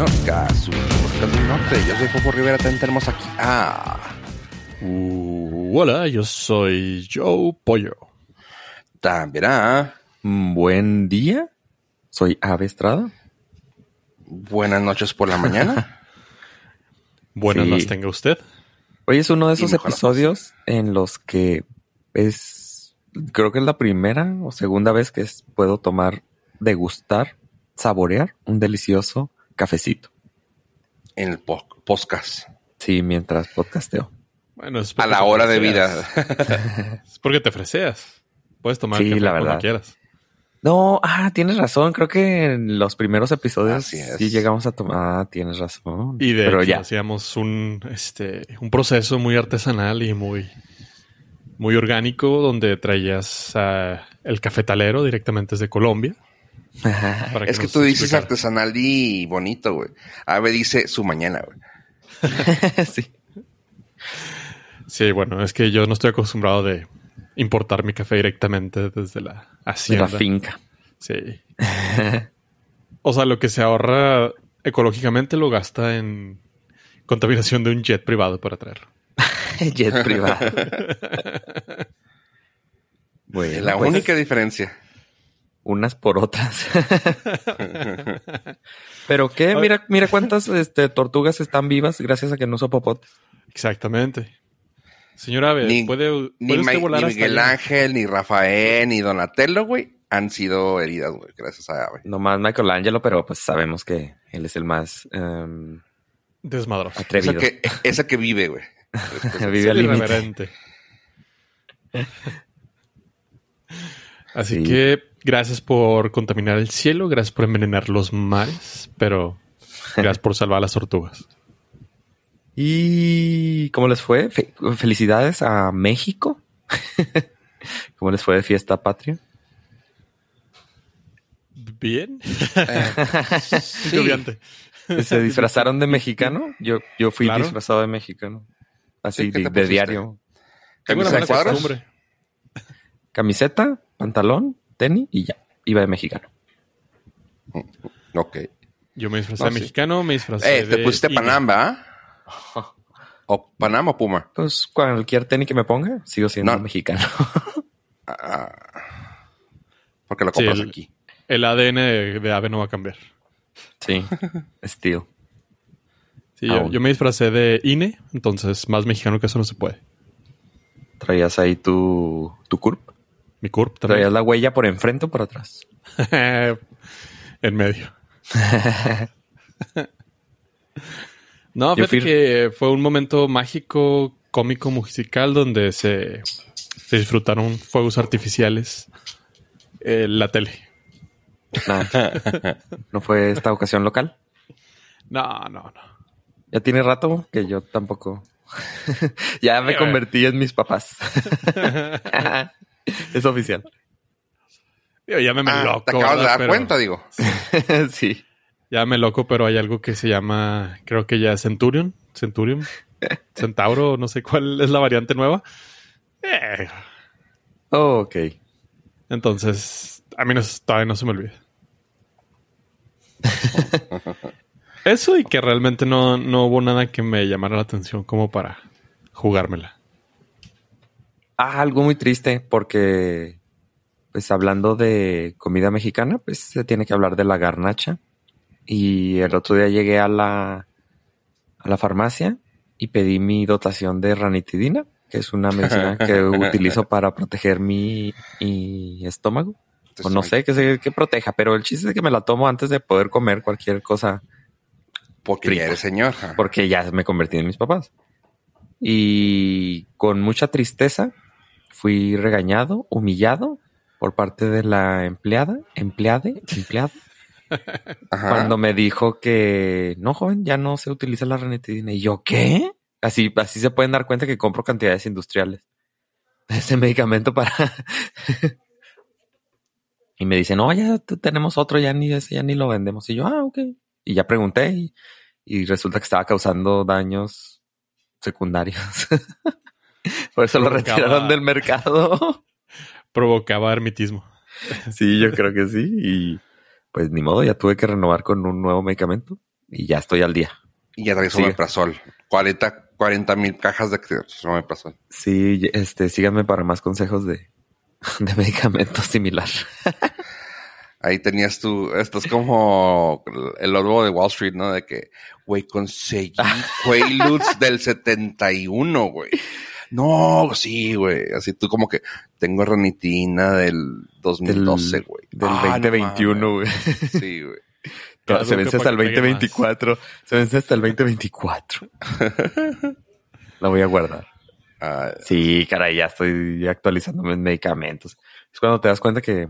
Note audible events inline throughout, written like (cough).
Norcas, un podcast del norte. Yo soy Fofo Rivera, tenemos aquí a... Uh, hola, yo soy Joe Pollo. También a... Buen día, soy Ave Estrada. Buenas noches por la mañana. (laughs) Buenas Sí. las tenga usted. Hoy es uno de esos episodios en los que es, creo que es la primera o segunda vez que es- puedo tomar, degustar, saborear un delicioso cafecito. en el po- podcast. Sí, mientras podcasteo. Bueno, es A la hora de vida. (laughs) Es porque te freseas. Puedes tomar Sí, café la cuando verdad. quieras. No, ah, tienes razón. Creo que en los primeros episodios sí llegamos a tomar. Ah, tienes razón. Y de Pero hecho, ya. hacíamos un, este, un proceso muy artesanal y muy, muy orgánico donde traías ah, el cafetalero directamente desde Colombia. Para es que tú dices artesanal y bonito, güey. Ave dice su mañana, güey. (laughs) sí. Sí, bueno, es que yo no estoy acostumbrado de importar mi café directamente desde la De hacienda. la finca. Sí. (laughs) o sea, lo que se ahorra ecológicamente lo gasta en contaminación de un jet privado para traerlo. (laughs) Jet privado. Bueno, la pues, única diferencia. Unas por otras. (laughs) Pero qué, mira, mira cuántas este, tortugas están vivas gracias a que no uso popote. Exactamente. Señora Ave, Ni- ¿puede, Ni, puede usted Ma- volar ni hasta Miguel allá? Ángel, ni Rafael, ni Donatello, güey, han sido heridas, güey, gracias a Ave. Nomás Michelangelo, pero pues sabemos que él es el más em, Desmadroso. Esa atrevido. que, esa que vive, güey. (laughs) Vive al límite. (laughs) Así Sí. que gracias por contaminar el cielo, gracias por envenenar los mares, pero gracias por salvar a las tortugas. ¿Y cómo les fue? Fe- felicidades a México. (laughs) ¿Cómo les fue de fiesta patria? Bien. (laughs) Sí. Lloviante. ¿Se disfrazaron de (laughs) mexicano? Yo, yo fui Claro. disfrazado de mexicano. Así Sí, ¿qué de, diario. Tengo una. Camiseta, pantalón, tenis y ya. Iba de mexicano. Ok. Yo me disfracé No, de sí. mexicano, me disfracé Eh, te pusiste. Panamba, ¿ah? (laughs) ¿O Panama o Puma? Pues cualquier tenis que me ponga, sigo siendo No. mexicano. (laughs) Ah, porque lo Sí, compras el- aquí. El ADN de, de ave no va a cambiar. sí, (laughs) steel. Sí, yo me disfracé de INE, entonces más mexicano que eso no se puede. Traías ahí tu, tu curp. Mi CURP Traías la huella por enfrente o por atrás. (laughs) en medio. (laughs) no, fíjate fui- que fue un momento mágico, cómico, musical, donde se, se disfrutaron fuegos artificiales en la tele. (laughs) ¿No fue esta ocasión local? No, no, no. Ya tiene rato que yo tampoco. ya me Eh, convertí en mis papás. (laughs) es oficial. Digo, llámeme Ah, loco. te acabas de dar Pero- cuenta, digo. (laughs) sí. Llámame loco, pero hay algo que se llama, creo que ya Centurion, Centurion, (laughs) Centauro, no sé cuál es la variante nueva. Eh, Oh, ok. entonces, a mí no, todavía no se me olvida. Eso y que realmente no, no hubo nada que me llamara la atención como para jugármela. Ah, algo muy triste porque, pues hablando de comida mexicana, pues se tiene que hablar de la garnacha. Y el otro día llegué a la, a la farmacia y pedí mi dotación de ranitidina, que es una medicina (laughs) que utilizo para proteger mi, mi estómago. O no sé qué, se- qué proteja, pero el chiste es que me la tomo antes de poder comer cualquier cosa Porque Frita. ya eres señor. Porque ya me convertí en mis papás. Y con mucha tristeza fui regañado, humillado por parte de la empleada, empleade, empleado, (laughs) cuando me dijo que no, joven, ya no se utiliza la ranitidina. Y yo, ¿qué? Así, así se pueden dar cuenta que compro cantidades industriales. Ese medicamento para. (laughs) y me dice, no, ya tenemos otro, ya ni ese, ya ni lo vendemos. Y yo, ah, ok. Y ya pregunté y, y resulta que estaba causando daños secundarios. (laughs) (laughs) Por eso lo retiraron del mercado. (laughs) Provocaba ermitismo. (laughs) sí, yo creo que sí. Y pues ni modo, ya tuve que renovar con un nuevo medicamento. y ya estoy al día. Y ya traes Sigue. omeprazol. 40 mil cajas de omeprazol. Sí, este, síganme para más consejos de, de medicamentos similar. Ahí tenías tú, esto es como el logo de Wall Street, ¿no? De que, güey, conseguí Quaaludes del 71, güey. No, sí, güey. Así tú como que tengo ranitina del 2012, güey. Del Ah, no 2021, güey. mames. Sí, güey. (laughs) Se vence hasta el para que pegue más. 2024. Se vence hasta el 2024. La voy a guardar. Ah, Sí, caray, ya estoy actualizándome en medicamentos. Es cuando te das cuenta que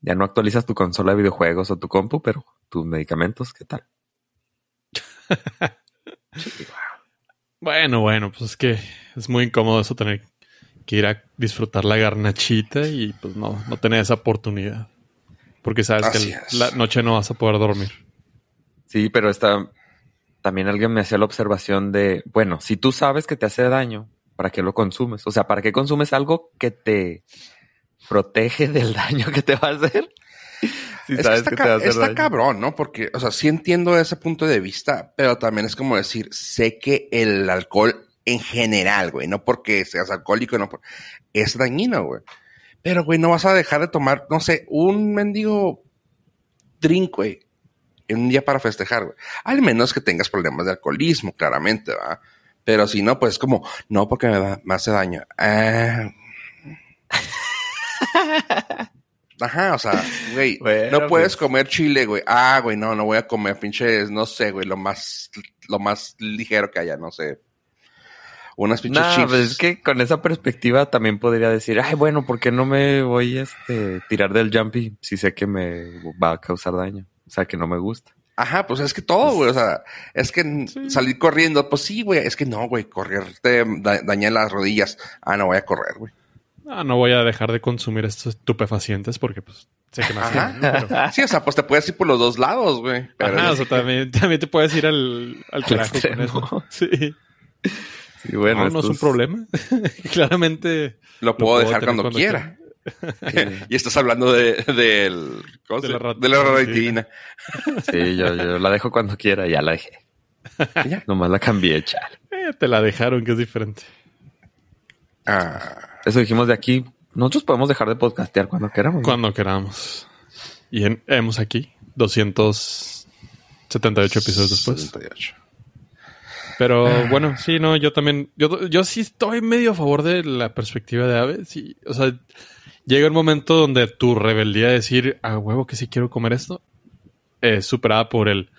ya no actualizas tu consola de videojuegos o tu compu, pero tus medicamentos, ¿qué tal? (laughs) Bueno, bueno, pues es que es muy incómodo eso tener que ir a disfrutar la garnachita y pues no, no tener esa oportunidad. Porque sabes Así que es. la noche no vas a poder dormir. Sí, pero está, también alguien me hacía la observación de, bueno, si tú sabes que te hace daño, ¿para qué lo consumes? O sea, ¿para qué consumes algo que te protege del (laughs) daño que te va a hacer? (laughs) Si es que sabes está, que ca- te va a hacer está daño. cabrón, ¿no? Porque, o sea, sí entiendo ese punto de vista, pero también es como decir, sé que el alcohol en general, güey, no porque seas alcohólico, no por, es dañino, güey. Pero, güey, no vas a dejar de tomar, no sé, un mendigo drink, güey, en un día para festejar, güey. Al menos que tengas problemas de alcoholismo, claramente, ¿va? Pero si no, pues es como, no, porque me, da- me hace daño. Ah. (laughs) Ajá, o sea, güey, (laughs) Bueno, no puedes pues. comer chile, güey. Ah, güey, no, no voy a comer pinches, no sé, güey, lo más, lo más ligero que haya, no sé. Unas pinches No, chips. pues es que con esa perspectiva también podría decir, ay, bueno, ¿por qué no me voy a este, tirar del jumpy si sé que me va a causar daño? O sea, que no me gusta. Ajá, pues es que todo, güey, o sea, es que Sí. salir corriendo, pues sí, güey, es que no, güey, correr te da- daña las rodillas. Ah, no voy a correr, güey. Ah, no voy a dejar de consumir estos estupefacientes porque pues sé que me hacen pero- Sí, o sea, pues te puedes ir por los dos lados, güey. Pero Ajá, o sea, (laughs) también, también te puedes ir al, al carajo con eso. (laughs) Sí. Sí, bueno, no, no es un problema. (laughs) Claramente lo puedo puedo dejar cuando, cuando quiera. Sí, Y estás hablando de, del, ¿cómo De la rat- de la raditina. sí, yo, yo la dejo cuando quiera, ya la dejé. Ya. Nomás la cambié, chale. eh, te la dejaron, que es diferente. Ah, Eso dijimos de aquí. Nosotros podemos dejar de podcastear cuando queramos. ¿no? Cuando queramos. Y en- hemos aquí 278 episodios después. 78. Pero bueno, sí, no, yo también, yo, yo sí estoy medio a favor de la perspectiva de Ave. Sí, o sea, llega un momento donde tu rebeldía de decir, a huevo que sí quiero comer esto, es superada por el,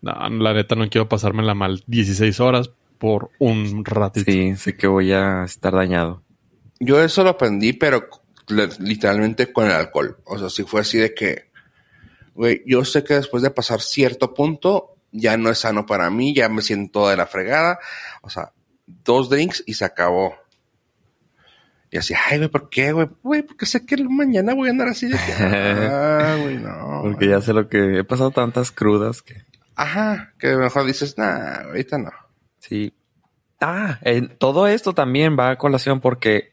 no, la neta no quiero pasármela mal 16 horas por un ratito. Sí, sé que voy a estar dañado. Yo eso lo aprendí, pero literalmente con el alcohol. O sea, si fue así de que, güey, yo sé que después de pasar cierto punto, ya no es sano para mí, ya me siento de la fregada. O sea, dos drinks y se acabó. Y así, ay, güey, ¿por qué, güey? Güey, porque sé que mañana voy a andar así de que, ah, (laughs) güey, no. Porque ya sé lo que he pasado tantas crudas que Ajá, que mejor dices, nah, ahorita no. sí. Ah, en- todo esto también va a colación porque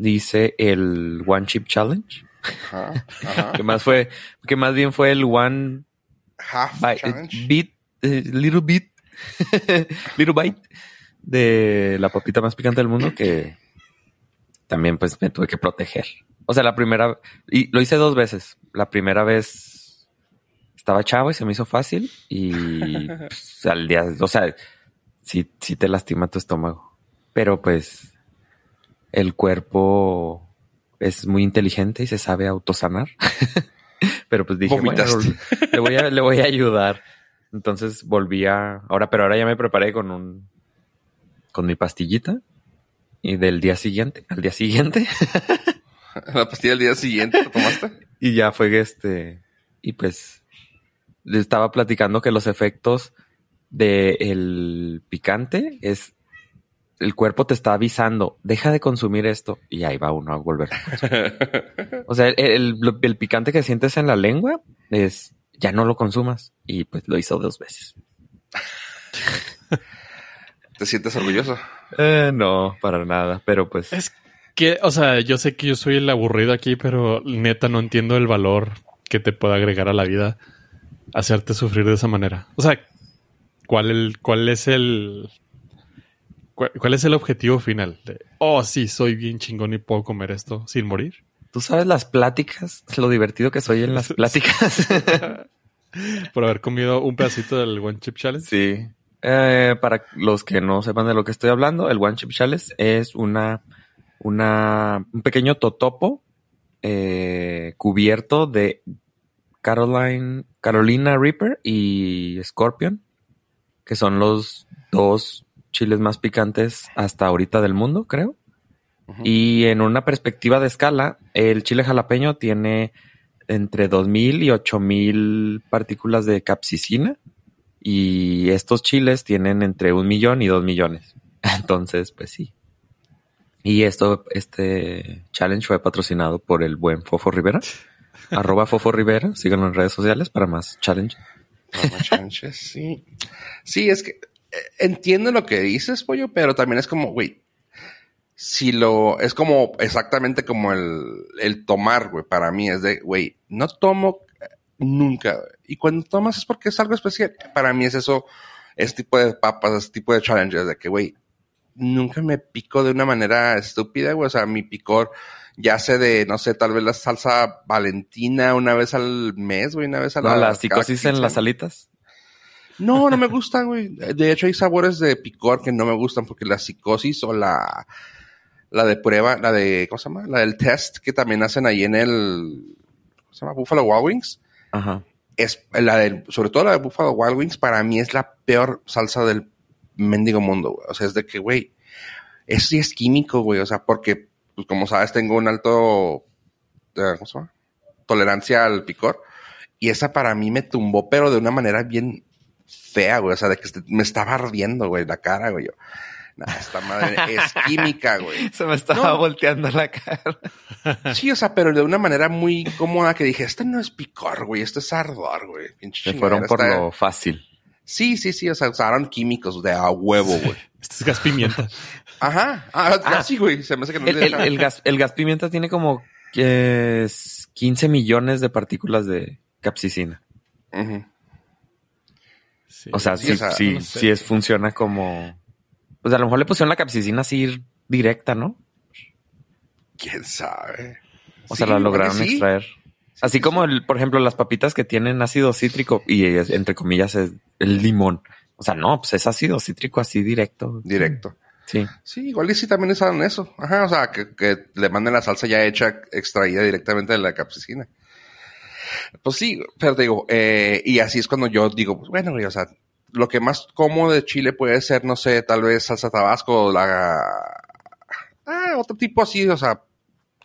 dice el One Chip Challenge, Ajá, ajá. (laughs) que más fue, que más bien fue el One Half Bite, challenge. bit, eh, little bit, (laughs) little bite de la papita más picante del mundo que también pues me tuve que proteger. O sea, la primera, y lo hice dos veces. La primera vez estaba chavo y se me hizo fácil y (laughs) pues, al día, o sea, sí, sí te lastima tu estómago. Pero pues el cuerpo es muy inteligente y se sabe autosanar. (laughs) pero pues dije, bueno, (laughs) le voy a, le voy a ayudar. Entonces volví a, ahora, pero ahora ya me preparé con un, con mi pastillita y del día siguiente, al día siguiente, (laughs) La pastilla del día siguiente, ¿la tomaste? y ya fue este, y pues le estaba platicando que los efectos del picante es, el cuerpo te está avisando, deja de consumir esto, y ahí va uno a volver. a (laughs) consumir. O sea, el, el- el picante que sientes en la lengua es, ya no lo consumas, y pues lo hizo dos veces. (laughs) ¿Te sientes orgulloso? Eh, no, para nada, pero pues... Es que, o sea, yo sé que yo soy el aburrido aquí, pero neta no entiendo el valor que te puede agregar a la vida hacerte sufrir de esa manera? O sea, ¿cuál, el, cuál es el... Cuál, es el objetivo final? De, oh, sí, soy bien chingón y puedo comer esto sin morir. ¿Tú sabes las pláticas? Lo divertido que soy en las (laughs) pláticas. (laughs) Por haber comido un pedacito del One Chip Challenge. Sí. Eh, para los que no sepan de lo que estoy hablando, el One Chip Challenge es una, una, un pequeño totopo eh, cubierto de Caroline, Carolina Reaper y Scorpion, que son los dos chiles más picantes hasta ahorita del mundo, creo. Y en una perspectiva de escala, el chile jalapeño tiene entre 2.000 y 8.000 partículas de capsicina y estos chiles tienen entre un millón y dos millones. (laughs) Entonces, pues sí. Y esto, este challenge fue patrocinado por el buen Fofo Rivera. (laughs) arroba Fofo Rivera. Síganlo en redes sociales para más challenge. challenges, sí. Sí, es que entiendo lo que dices, pollo, pero también es como, güey, si lo, es como exactamente como el, el tomar, güey, para mí es de, güey, no tomo nunca. Y cuando tomas es porque es algo especial. Para mí es eso, ese tipo de papas, ese tipo de challenges de que, güey, nunca me pico de una manera estúpida, güey. O sea, mi picor ya sé de, no sé, tal vez la salsa valentina una vez al mes, güey, una vez a la... No, las psicosis en las alitas. No, no me gustan, güey. De hecho, hay sabores de picor que no me gustan porque la psicosis o la, la de prueba, la de, ¿cómo se llama? La del test que también hacen ahí en el, ¿cómo se llama? Buffalo Wild Wings. Ajá. Es la del, sobre todo la de Buffalo Wild Wings, para mí es la peor salsa del mendigo mundo, güey. O sea, es de que, güey, eso sí es químico, güey. O sea, porque, pues, como sabes, tengo un alto, eh, ¿cómo se llama? Tolerancia al picor. Y esa para mí me tumbó, pero de una manera bien fea, güey. O sea, de que me estaba ardiendo, güey, la cara, güey. Yo, esta madre es química, güey. (laughs) Se me estaba volteando la cara. (laughs) Sí, o sea, pero de una manera muy cómoda que dije, este no es picor, güey, esto es ardor, güey. Se fueron por lo fácil. Sí, sí, sí, o sea, usaron químicos de a huevo, güey. (laughs) Este es gas pimienta. Ajá, ah, ah, sí, güey, se me hace que no el, el, gas, el gas pimienta tiene como 15 millones de partículas de capsicina. O sea, sí, sí, sí, es, funciona como pues a lo mejor le pusieron la capsicina así directa, ¿no? ¿Quién sabe? O sea, la lograron extraer. Así como, el, por ejemplo, las papitas que tienen ácido cítrico y entre comillas es el limón. O sea, no, pues es ácido cítrico así directo. Directo. Sí. Sí, igual y sí también usaron eso. Ajá, o sea, que, que, le manden la salsa ya hecha, extraída directamente de la capsicina. Pues sí, pero digo, eh, y así es cuando yo digo, pues bueno, o sea, lo que más cómodo de Chile puede ser, no sé, tal vez salsa tabasco, la... Ah, otro tipo así, o sea,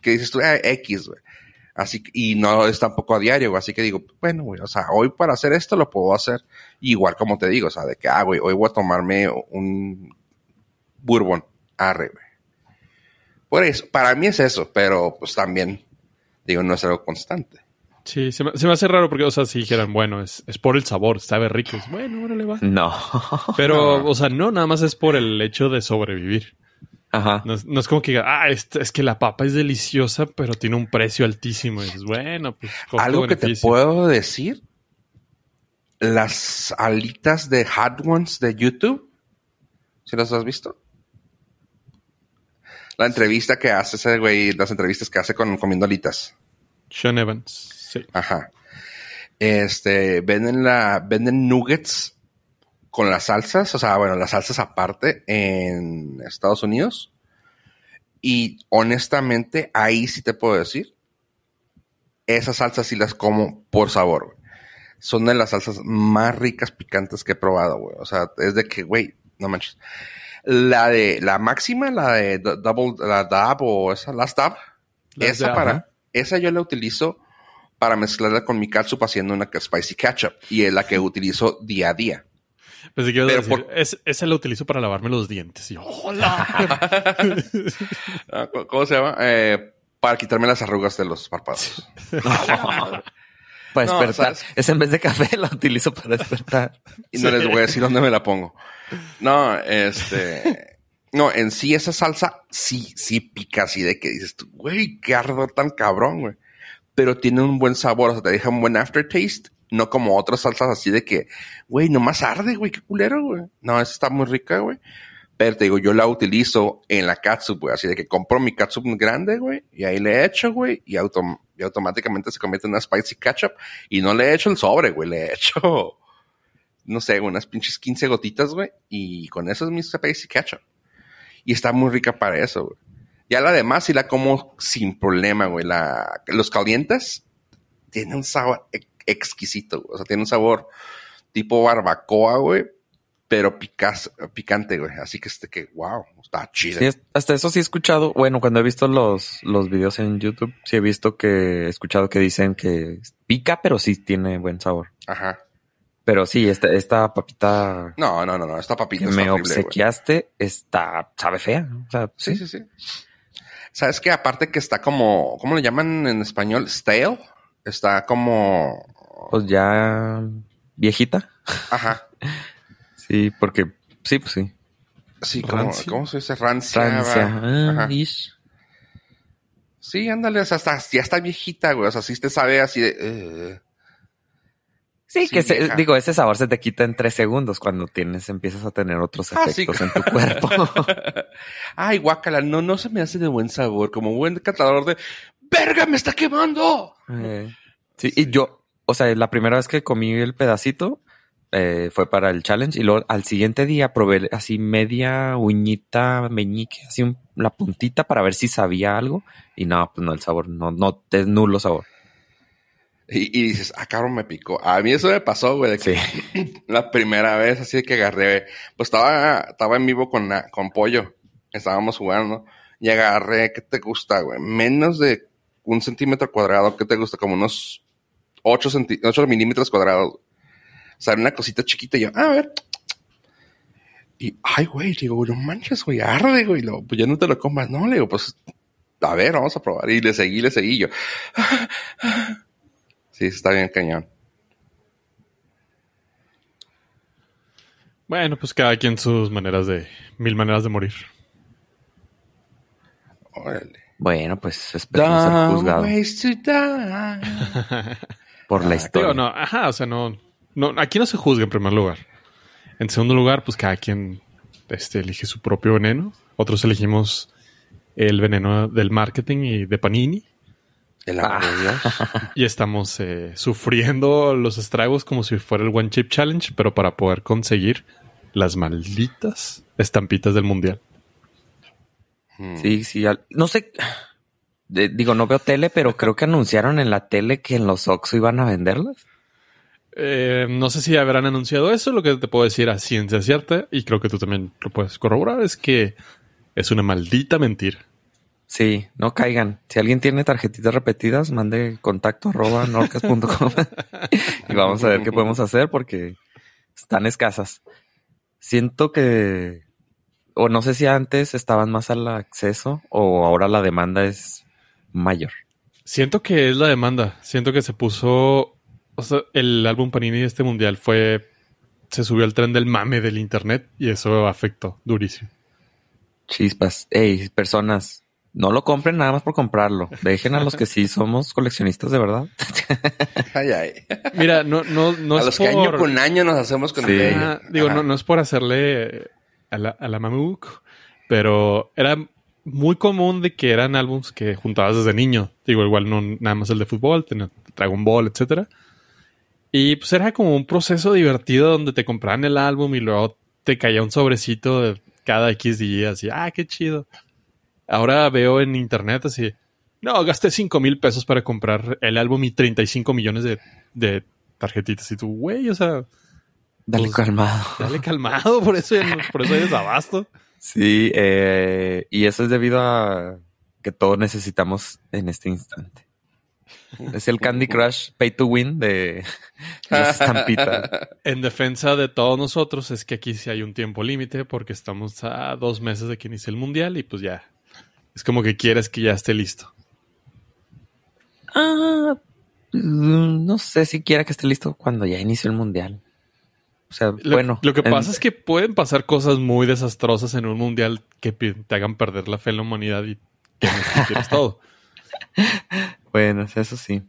que dices tú, ah, X, güey. Así, y no es tampoco a diario, así que digo, bueno, güey, o sea, hoy para hacer esto lo puedo hacer. Igual como te digo, o sea, de que, ah, güey, hoy voy a tomarme un bourbon, arre, güey. Por eso, para mí es eso, pero pues también, digo, no es algo constante. Sí, se me, hace raro porque, o sea, si dijeran, bueno, es, es por el sabor, sabe rico. Es, bueno, ahora le va. No. (laughs) Pero, o sea, no, nada más es por el hecho de sobrevivir. Ajá. No, es como que, ah, es, es, que la papa es deliciosa, pero tiene un precio altísimo. Y dices, bueno, pues. Algo que te puedo decir: las alitas de Hot Ones de YouTube. ¿Sí las has visto? La entrevista que hace ese güey, las entrevistas que hace con comiendo alitas. Sean Evans. Sí. Ajá. Este, venden la, venden nuggets con las salsas, o sea, bueno, las salsas aparte en Estados Unidos. Y honestamente, ahí sí te puedo decir, esas salsas sí las como por sabor, Son de las salsas más ricas picantes que he probado, güey. O sea, es de que, güey, no manches. La de, la máxima, la de double, la dab o esa, last dab, esa para, esa yo la utilizo para mezclarla con mi catsup haciendo una spicy ketchup y es la que utilizo día a día. Pensé que decir, esa la utilizo para lavarme los dientes. Y ¡Hola! (laughs) Ah, ¿Cómo se llama? Eh, para quitarme las arrugas de los párpados. (laughs) para despertar. es en vez de café, la utilizo para despertar. Y no les voy a decir dónde me la pongo. No, este... (laughs) No, en sí esa salsa sí, sí pica así de que dices güey, qué tan cabrón, güey pero tiene un buen sabor, o sea, te deja un buen aftertaste No como otras salsas así de que, güey, nomás arde, güey, qué culero, güey. No, esa está muy rica, güey. Pero te digo, yo la utilizo en la catsup, güey. Así de que compro mi catsup grande, güey. Y ahí le echo, güey. Y, y automáticamente se convierte en una spicy ketchup. Y no le he hecho el sobre, güey. Le he hecho, (laughs) no sé, unas pinches 15 gotitas, güey. Y con eso es mi spicy ketchup. Y está muy rica para eso, güey. Ya la demás sí la como sin problema, güey. La, los calientes tiene un sabor exquisito, güey. O sea, tiene un sabor tipo barbacoa, güey pero picas, picante, güey. Así que este que, wow, está chido. Sí, hasta eso sí he escuchado. Bueno, cuando he visto los, los videos en YouTube, sí he visto que he escuchado que dicen que pica, pero sí tiene buen sabor. Ajá. Pero sí, esta, esta papita. No, no, no, no. Esta papita que me obsequiaste está, sabe fea. O sea, sí, sí, sí. Sabes que aparte que está como, ¿cómo le llaman en español? Stale. Está como. Pues ya viejita. Ajá. (laughs) Sí, porque sí, pues sí. Sí, como, ¿cómo se dice? Rancia. Rancia. Ah, sí, ándale, o sea, hasta, ya está viejita, güey. O sea, sí te sabe así de. Sí, que se, digo, ese sabor se te quita en tres segundos cuando tienes, empiezas a tener otros ah, efectos en tu cuerpo. (laughs) Ay, guácala, no, no se me hace de buen sabor, como buen catador de ¡Verga, me está quemando! Eh, sí, y yo, o sea, la primera vez que comí el pedacito, eh, fue para el challenge y luego al siguiente día probé así media uñita meñique, así la puntita para ver si sabía algo y no, pues no, el sabor, no, no, es nulo sabor. Y, dices, ah, cabrón, me picó. A mí eso me pasó, güey, de que (laughs) la primera vez así que agarré, pues estaba, estaba en vivo con, con Pollo, estábamos jugando y agarré, ¿qué te gusta, güey? Menos de un centímetro cuadrado, ¿qué te gusta? Como unos 8, 8 milímetros cuadrados o sea, una cosita chiquita y yo, a ver. Y, ay, güey, digo, no manches, güey, arde, güey. Lo, pues ya no te lo comas, no, le digo, pues, a ver, vamos a probar. Y le seguí, le seguí yo. Sí, está bien cañón. Bueno, pues cada quien sus maneras de, mil maneras de morir. Órale. Bueno, pues esperemos ser juzgado. (laughs) Por la historia. no, ajá, o sea, no, no, aquí no se juzga en primer lugar. En segundo lugar, pues cada quien este, elige su propio veneno. Otros elegimos el veneno del marketing y de Panini. El ah. (laughs) Y estamos eh, sufriendo los estragos como si fuera el One Chip Challenge, pero para poder conseguir las malditas estampitas del mundial. Hmm. Sí, sí. No sé. digo, no veo tele, pero creo que anunciaron en la tele que en los Oxxo iban a venderlas. Eh, no sé si habrán anunciado eso. Lo que te puedo decir a ciencia cierta, y creo que tú también lo puedes corroborar, es que es una maldita mentira. Sí, no caigan. Si alguien tiene tarjetitas repetidas, mande contacto arroba norcas.com (laughs) y vamos a ver qué podemos hacer porque están escasas. Siento que, o no sé si antes estaban más al acceso o ahora la demanda es mayor. Siento que es la demanda. Siento que se puso el álbum Panini de este mundial fue. Se subió al tren del mame del internet y eso afectó durísimo. Chispas. Ey, personas, no lo compren nada más por comprarlo. Dejen a los que sí somos coleccionistas de verdad. (laughs) ay, ay. Mira, no, no, no a los que año con año nos hacemos con sí. Digo, no, no es por hacerle a la, a la Mamuk, pero era muy común de que eran álbums que juntabas desde niño. Digo, igual no nada más el de fútbol, Dragon Ball, etcétera. Y pues era como un proceso divertido donde te compraban el álbum y luego te caía un sobrecito de cada X días y, ah, qué chido. Ahora veo en internet así, no, gasté 5 mil pesos para comprar el álbum y 35 millones de, de tarjetitas. Y tú, güey, o sea... Dale pues, calmado. Dale calmado, por eso, por eso hay desabasto. Sí, eh, y eso es debido a que todos necesitamos en este instante. Es el Candy Crush Pay to Win de las (laughs) estampitas. En defensa de todos nosotros es que aquí sí hay un tiempo límite porque estamos a dos meses de que inicie el mundial y pues ya. Es como que quieres que ya esté listo. Ah, mm, no sé si quiera que esté listo cuando ya inicie el mundial. O sea, bueno. Lo que pasa es que pueden pasar cosas muy desastrosas en un mundial que te hagan perder la fe en la humanidad y que no quieres todo. (laughs) Bueno, eso sí.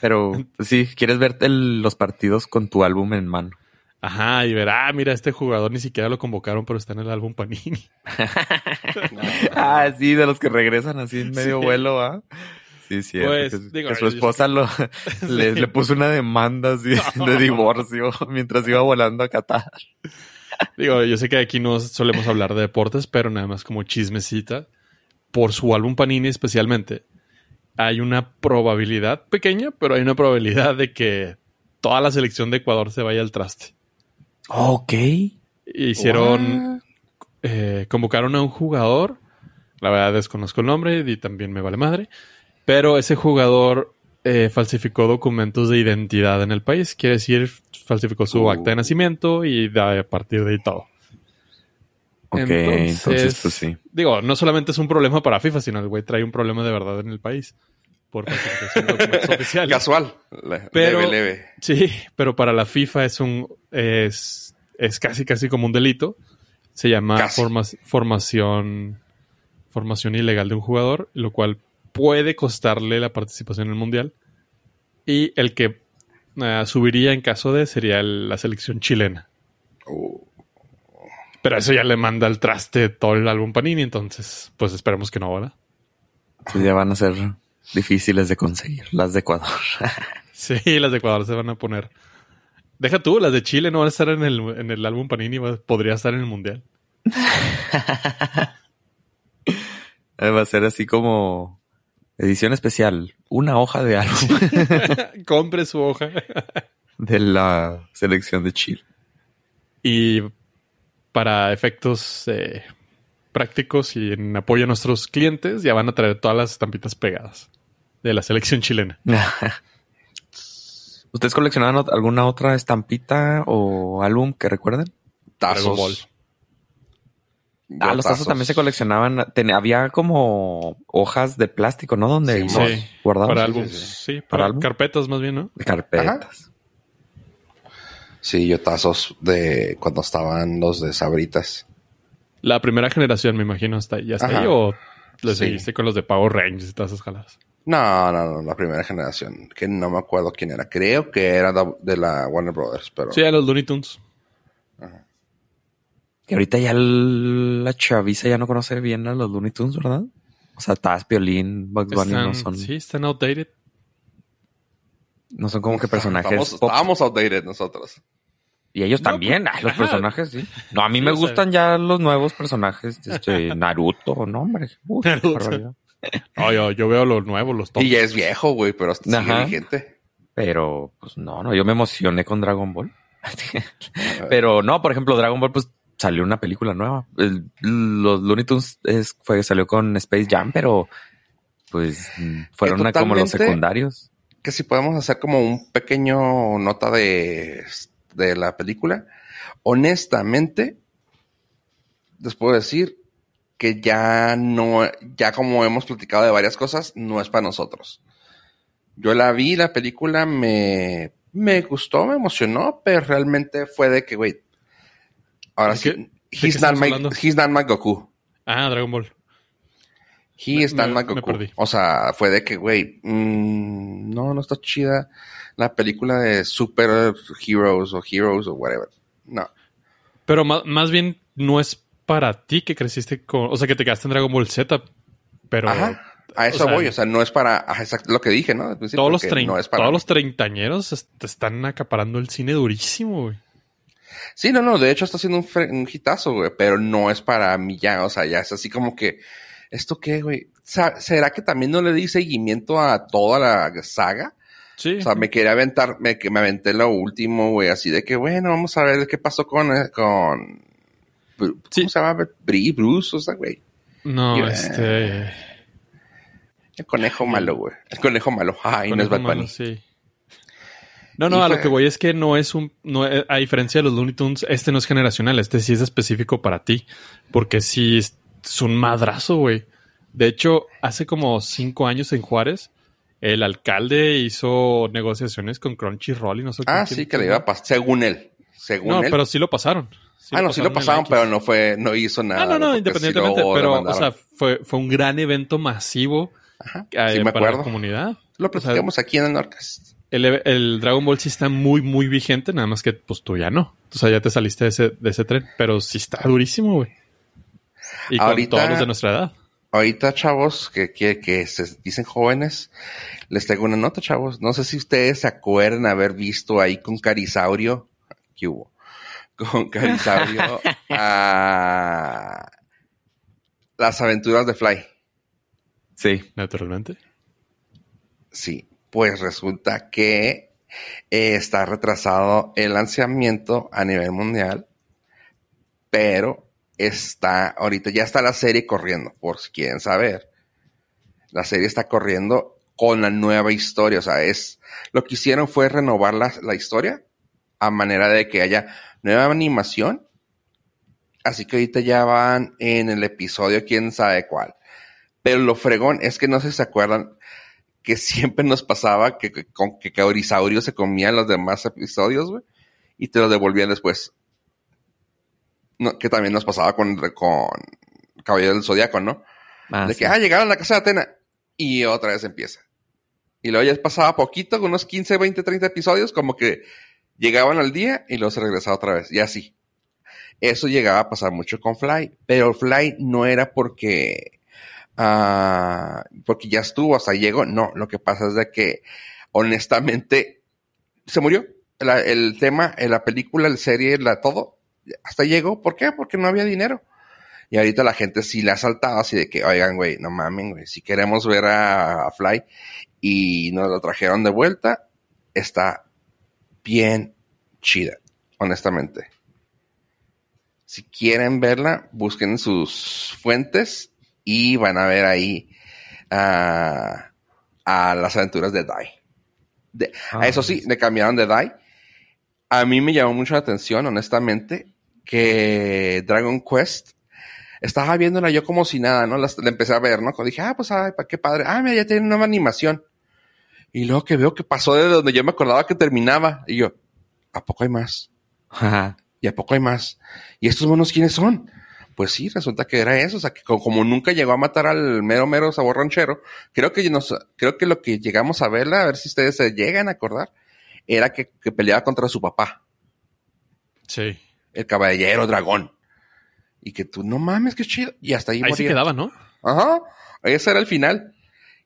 Pero sí, quieres ver los partidos con tu álbum en mano. Ajá, y ver, ah, mira, este jugador ni siquiera lo convocaron, pero está en el álbum Panini. (laughs) Ah, sí, de los que regresan así en medio Sí. vuelo, ¿ah? Sí, sí. Pues, que, digo, que su yo- esposa lo, (laughs) le, le puso una demanda así (laughs) de divorcio mientras iba volando a Qatar. Digo, yo sé que aquí no solemos hablar de deportes, pero nada más como chismecita. Por su álbum Panini especialmente, hay una probabilidad pequeña, pero hay una probabilidad de que toda la selección de Ecuador se vaya al traste. Ok. Hicieron, eh, convocaron a un jugador, la verdad desconozco el nombre y también me vale madre, pero ese jugador eh, falsificó documentos de identidad en el país, quiere decir, falsificó su Uh. acta de nacimiento y de, a partir de ahí todo. Ok, entonces, pues sí. Digo, no solamente es un problema para FIFA, sino el güey trae un problema de verdad en el país. Por (laughs) oficiales. Casual. Le- Pero- leve, leve. Sí, pero para la FIFA es un es, es casi casi como un delito. Se llama forma- formación formación ilegal de un jugador, lo cual puede costarle la participación en el mundial. Y el que eh, subiría en caso de sería el- la selección chilena. Uh, Pero eso ya le manda al traste todo el álbum Panini, entonces pues esperemos que no, ¿verdad? Pues ya van a ser difíciles de conseguir, las de Ecuador. (laughs) Sí, las de Ecuador se van a poner. Deja tú, las de Chile no van a estar en el, en el álbum Panini, podría estar en el mundial. (laughs) Eh, Va a ser así como edición especial, una hoja de álbum (laughs) Compre su hoja. de la selección de Chile. Y para efectos eh, prácticos y en apoyo a nuestros clientes, ya van a traer todas las estampitas pegadas de la selección chilena. (laughs) ¿Ustedes coleccionaban alguna otra estampita o álbum que recuerden? Tazos. Ah, los tazos también se coleccionaban. Ten- había como hojas de plástico, ¿no? Donde Sí, los Sí, guardaban. para sí, álbums, sí, ¿Para para, álbum? carpetas más bien, ¿no? De carpetas. Sí, yo tazos de cuando estaban los de Sabritas. La primera generación, me imagino, está ya está ahí o le Sí. seguiste con los de Power Rangers y todas esas jaladas. No, no, no, la primera generación. Que no me acuerdo quién era. Creo que era de la Warner Brothers, pero... Sí, a los Looney Tunes. Que ahorita ya la chaviza ya no conoce bien a los Looney Tunes, ¿verdad? O sea, Taz, Piolín, Bugs Bunny Están, no son, Sí, están outdated. no son como que personajes Estamos, pop. estábamos outdated nosotros. Y ellos No, también, pues, ay, los ajá. personajes, sí. No, a mí Sí, me gustan ya los nuevos personajes, este, (laughs) Naruto, no, hombre. Uf, qué Naruto. No, yo, yo veo los nuevos, los top. Y ya es viejo, güey, pero hasta sigue vigente. Pero, pues no, no, yo me emocioné con Dragon Ball. (laughs) Pero no, por ejemplo, Dragon Ball, pues salió una película nueva. El- los Looney Tunes es, fue, salió con Space Jam, pero pues fueron como los secundarios. Que si podemos hacer como un pequeño nota de, de la película. Honestamente, les puedo decir que ya no, ya como hemos platicado de varias cosas, no es para nosotros. Yo la vi, la película me, me gustó, me emocionó, pero realmente fue de que, güey, ahora ¿De sí, qué- he's not, my, he's not my Goku. Ah, Dragon Ball. He Me- is not me- my Goku. O sea, fue de que, güey, mm, no, no está chida la película de Super Heroes o Heroes o whatever. No. Pero ma- más bien no es para ti que creciste con. O sea, que te quedaste en Dragon Ball Z. Pero Ajá. A eso o sea, voy. O sea, no es para. exacto lo que dije, ¿no? Al principio, todos, los no es para todos mí. los treintañeros te están acaparando el cine durísimo, güey. Sí, no, no. De hecho, está haciendo un, un hitazo, güey. Pero no es para mí ya. O sea, ya es así como que. ¿Esto qué, güey? ¿Será que también no le di seguimiento a toda la saga? Sí. O sea, me quería aventar, me, que me aventé lo último, güey, así de que, bueno, vamos a ver qué pasó con, eh, con, ¿cómo Sí. se llama? Bri, Bruce, o sea, güey. no, y- este. El conejo malo, güey. El conejo malo. Ay, no es Bad malo, Bunny. sí. No, no, Y a lo que voy es que no es un. No, es- a diferencia de los Looney Tunes, este no es generacional, este sí es específico para ti. Porque sí es, es un madrazo, güey. De hecho, hace como cinco años en Juárez, el alcalde hizo negociaciones con Crunchyroll y no sé Ah, sí, que le iba a pasar, según él. Según No, él. pero sí lo pasaron. Ah, no, sí lo pasaron, pero no fue, no hizo nada. Ah, no, no, independientemente, sí pero, o sea, fue, fue un gran evento masivo Ajá, eh, sí me para la acuerdo. comunidad. Lo platicamos aquí en el Norcast. El, el, Dragon Ball sí está muy, muy vigente, nada más que pues tú ya no. O sea, ya te saliste de ese, de ese tren, pero sí está durísimo, güey. Y Ahorita- con todos los de nuestra edad. Ahorita, chavos, que, que, que se dicen jóvenes, les traigo una nota, chavos. No sé si ustedes se acuerdan haber visto ahí con Carisaurio. ¿Qué hubo? Con Carisaurio a las aventuras de Fly. Sí. Naturalmente. Sí, pues resulta que eh, está retrasado el lanzamiento a nivel mundial, pero está, ahorita ya está la serie corriendo, por si quieren saber. La serie está corriendo con la nueva historia, o sea, es, lo que hicieron fue renovar la, la historia a manera de que haya nueva animación. Así que ahorita ya van en el episodio quién sabe cuál. Pero lo fregón es que no sé si se acuerdan que (laughs) siempre nos pasaba que, que, con, que Caurisaurio se comía los demás episodios, güey, y te los devolvían después. No, que también nos pasaba con, con Caballero del Zodiaco, ¿no? Ah, de sí. que, ah, llegaron a la casa de Atena y otra vez empieza. Y luego ya pasaba poquito, con unos 15, 20, 30 episodios, como que llegaban al día y se regresaba otra vez, y así. Eso llegaba a pasar mucho con Fly, pero Fly no era porque, ah, porque ya estuvo, hasta llegó, no, lo que pasa es de que honestamente se murió. La- el tema, en la película, la serie, la todo, hasta llegó. ¿Por qué? Porque no había dinero. Y ahorita la gente sí le ha saltado así de que, oigan, güey, no mamen, güey, si queremos ver a, a Fly y nos lo trajeron de vuelta, está bien chida, honestamente. Si quieren verla, busquen sus fuentes y van a ver ahí ah, a las aventuras de Dai. De- Ah, eso sí, le cambiaron de Dai. A mí me llamó mucho la atención, honestamente, que Dragon Quest estaba viéndola yo como si nada, ¿no? La, la empecé a ver, ¿no? Cuando dije, ah, pues, ay, qué padre. Ah, mira, ya tiene una nueva animación. Y luego que veo que pasó de donde yo me acordaba que terminaba. Y yo, ¿a poco hay más? Ajá. ¿Y a poco hay más? ¿Y estos monos quiénes son? Pues sí, resulta que era eso. O sea, que co- como nunca llegó a matar al mero mero sabor ranchero, creo que nos, creo que lo que llegamos a verla, a ver si ustedes se llegan a acordar, era que, que peleaba contra su papá, Sí. el caballero dragón. Y que tú, no mames, qué chido. Y hasta ahí, Ahí moría. quedaba, ¿no? Ajá, ese era el final.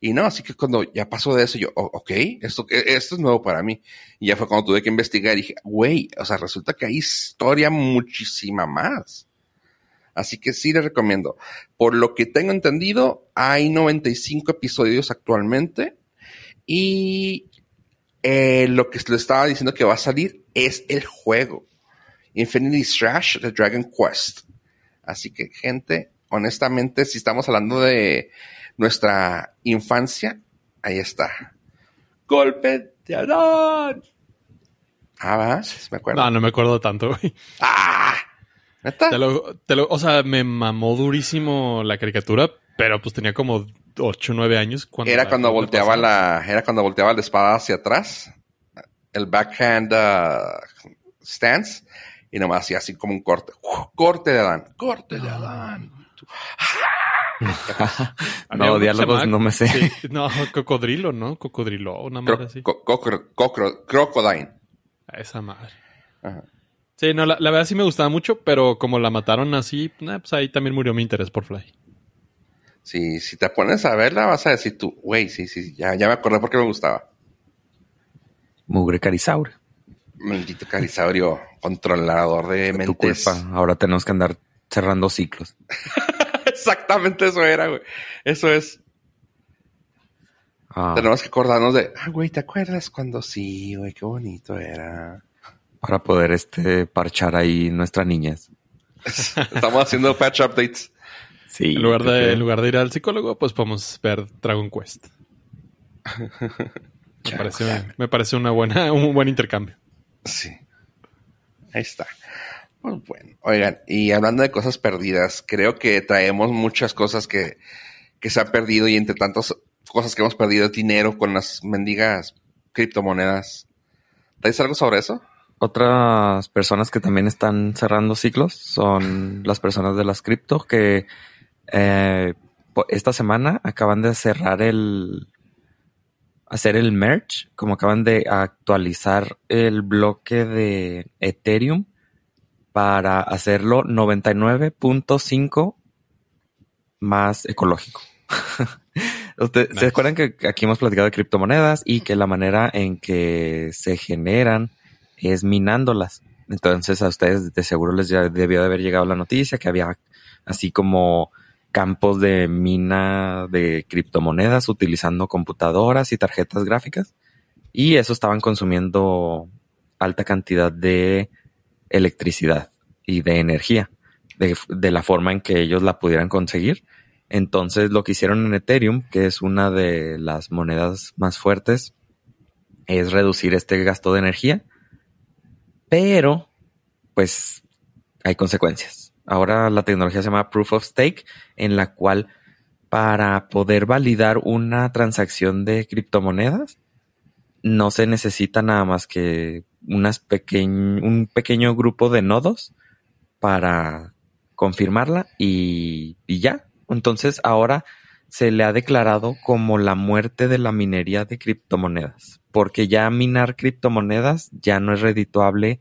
Y no, así que cuando ya pasó de eso, yo, oh, ok, esto, eh, esto es nuevo para mí. Y ya fue cuando tuve que investigar y dije, güey, o sea, resulta que hay historia muchísima más. Así que sí les recomiendo. Por lo que tengo entendido, hay 95 episodios actualmente. Y eh, lo que les estaba diciendo que va a salir es el juego. Infinity Strash de Dragon Quest. Así que, gente, honestamente, si estamos hablando de nuestra infancia, ahí está. Golpe de Adán. Ah, va, sí me acuerdo. No, no me acuerdo tanto, güey. Ah, ¿neta? Te lo, te lo, o sea, me mamó durísimo la caricatura, pero pues tenía como 8 o 9 años. Cuando Era cuando cuando volteaba la, era cuando volteaba la espada hacia atrás, el backhand uh, stance, y nomás hacía así como un corte. Corte de Adán, corte de Adán. Había (laughs) No, diálogos no me sé. Sí, no, cocodrilo, ¿no? Cocodrilo, una madre Cro- así. co- crocodile. Esa madre. Ajá. Sí, no, la, la verdad sí me gustaba mucho, pero como la mataron así, nah, pues ahí también murió mi interés por Fly. Si, si te pones a verla, vas a decir tú, güey, sí, sí, ya, ya me acordé por qué me gustaba. Mugre Carisaurio. Maldito carisaurio, controlador de Tu mentes. culpa. Ahora tenemos que andar cerrando ciclos. (laughs) Exactamente eso era, güey. Eso es. Ah, Tenemos que acordarnos de, ah, güey, ¿te acuerdas cuando sí, güey? Qué bonito era. para poder este parchar ahí nuestra niñez. (laughs) Estamos haciendo patch updates. Sí. En lugar, creo de, que- en lugar de ir al psicólogo, pues podemos ver Dragon Quest. (laughs) Me parece, me parece una buena, (laughs) un buen intercambio. Sí. Ahí está. Pues bueno, oigan, y hablando de cosas perdidas, creo que traemos muchas cosas que, se han perdido y entre tantas cosas que hemos perdido dinero con las mendigas criptomonedas. ¿Traes algo sobre eso? Otras personas que también están cerrando ciclos son las personas de las cripto que eh, esta semana acaban de cerrar el hacer el merge, como acaban de actualizar el bloque de Ethereum para hacerlo 99.5 más ecológico. (laughs) ¿Se acuerdan que aquí hemos platicado de criptomonedas y que la manera en que se generan es minándolas? Entonces a ustedes de seguro les debió de haber llegado la noticia que había así como campos de mina de criptomonedas utilizando computadoras y tarjetas gráficas y eso estaban consumiendo alta cantidad de electricidad y de energía de, de, la forma en que ellos la pudieran conseguir. Entonces lo que hicieron en Ethereum, que es una de las monedas más fuertes, es reducir este gasto de energía, pero pues hay consecuencias Ahora la tecnología se llama Proof of Stake, en la cual para poder validar una transacción de criptomonedas, no se necesita nada más que unas un pequeño grupo de nodos para confirmarla y, y ya. Entonces ahora se le ha declarado como la muerte de la minería de criptomonedas, porque ya minar criptomonedas ya no es redituable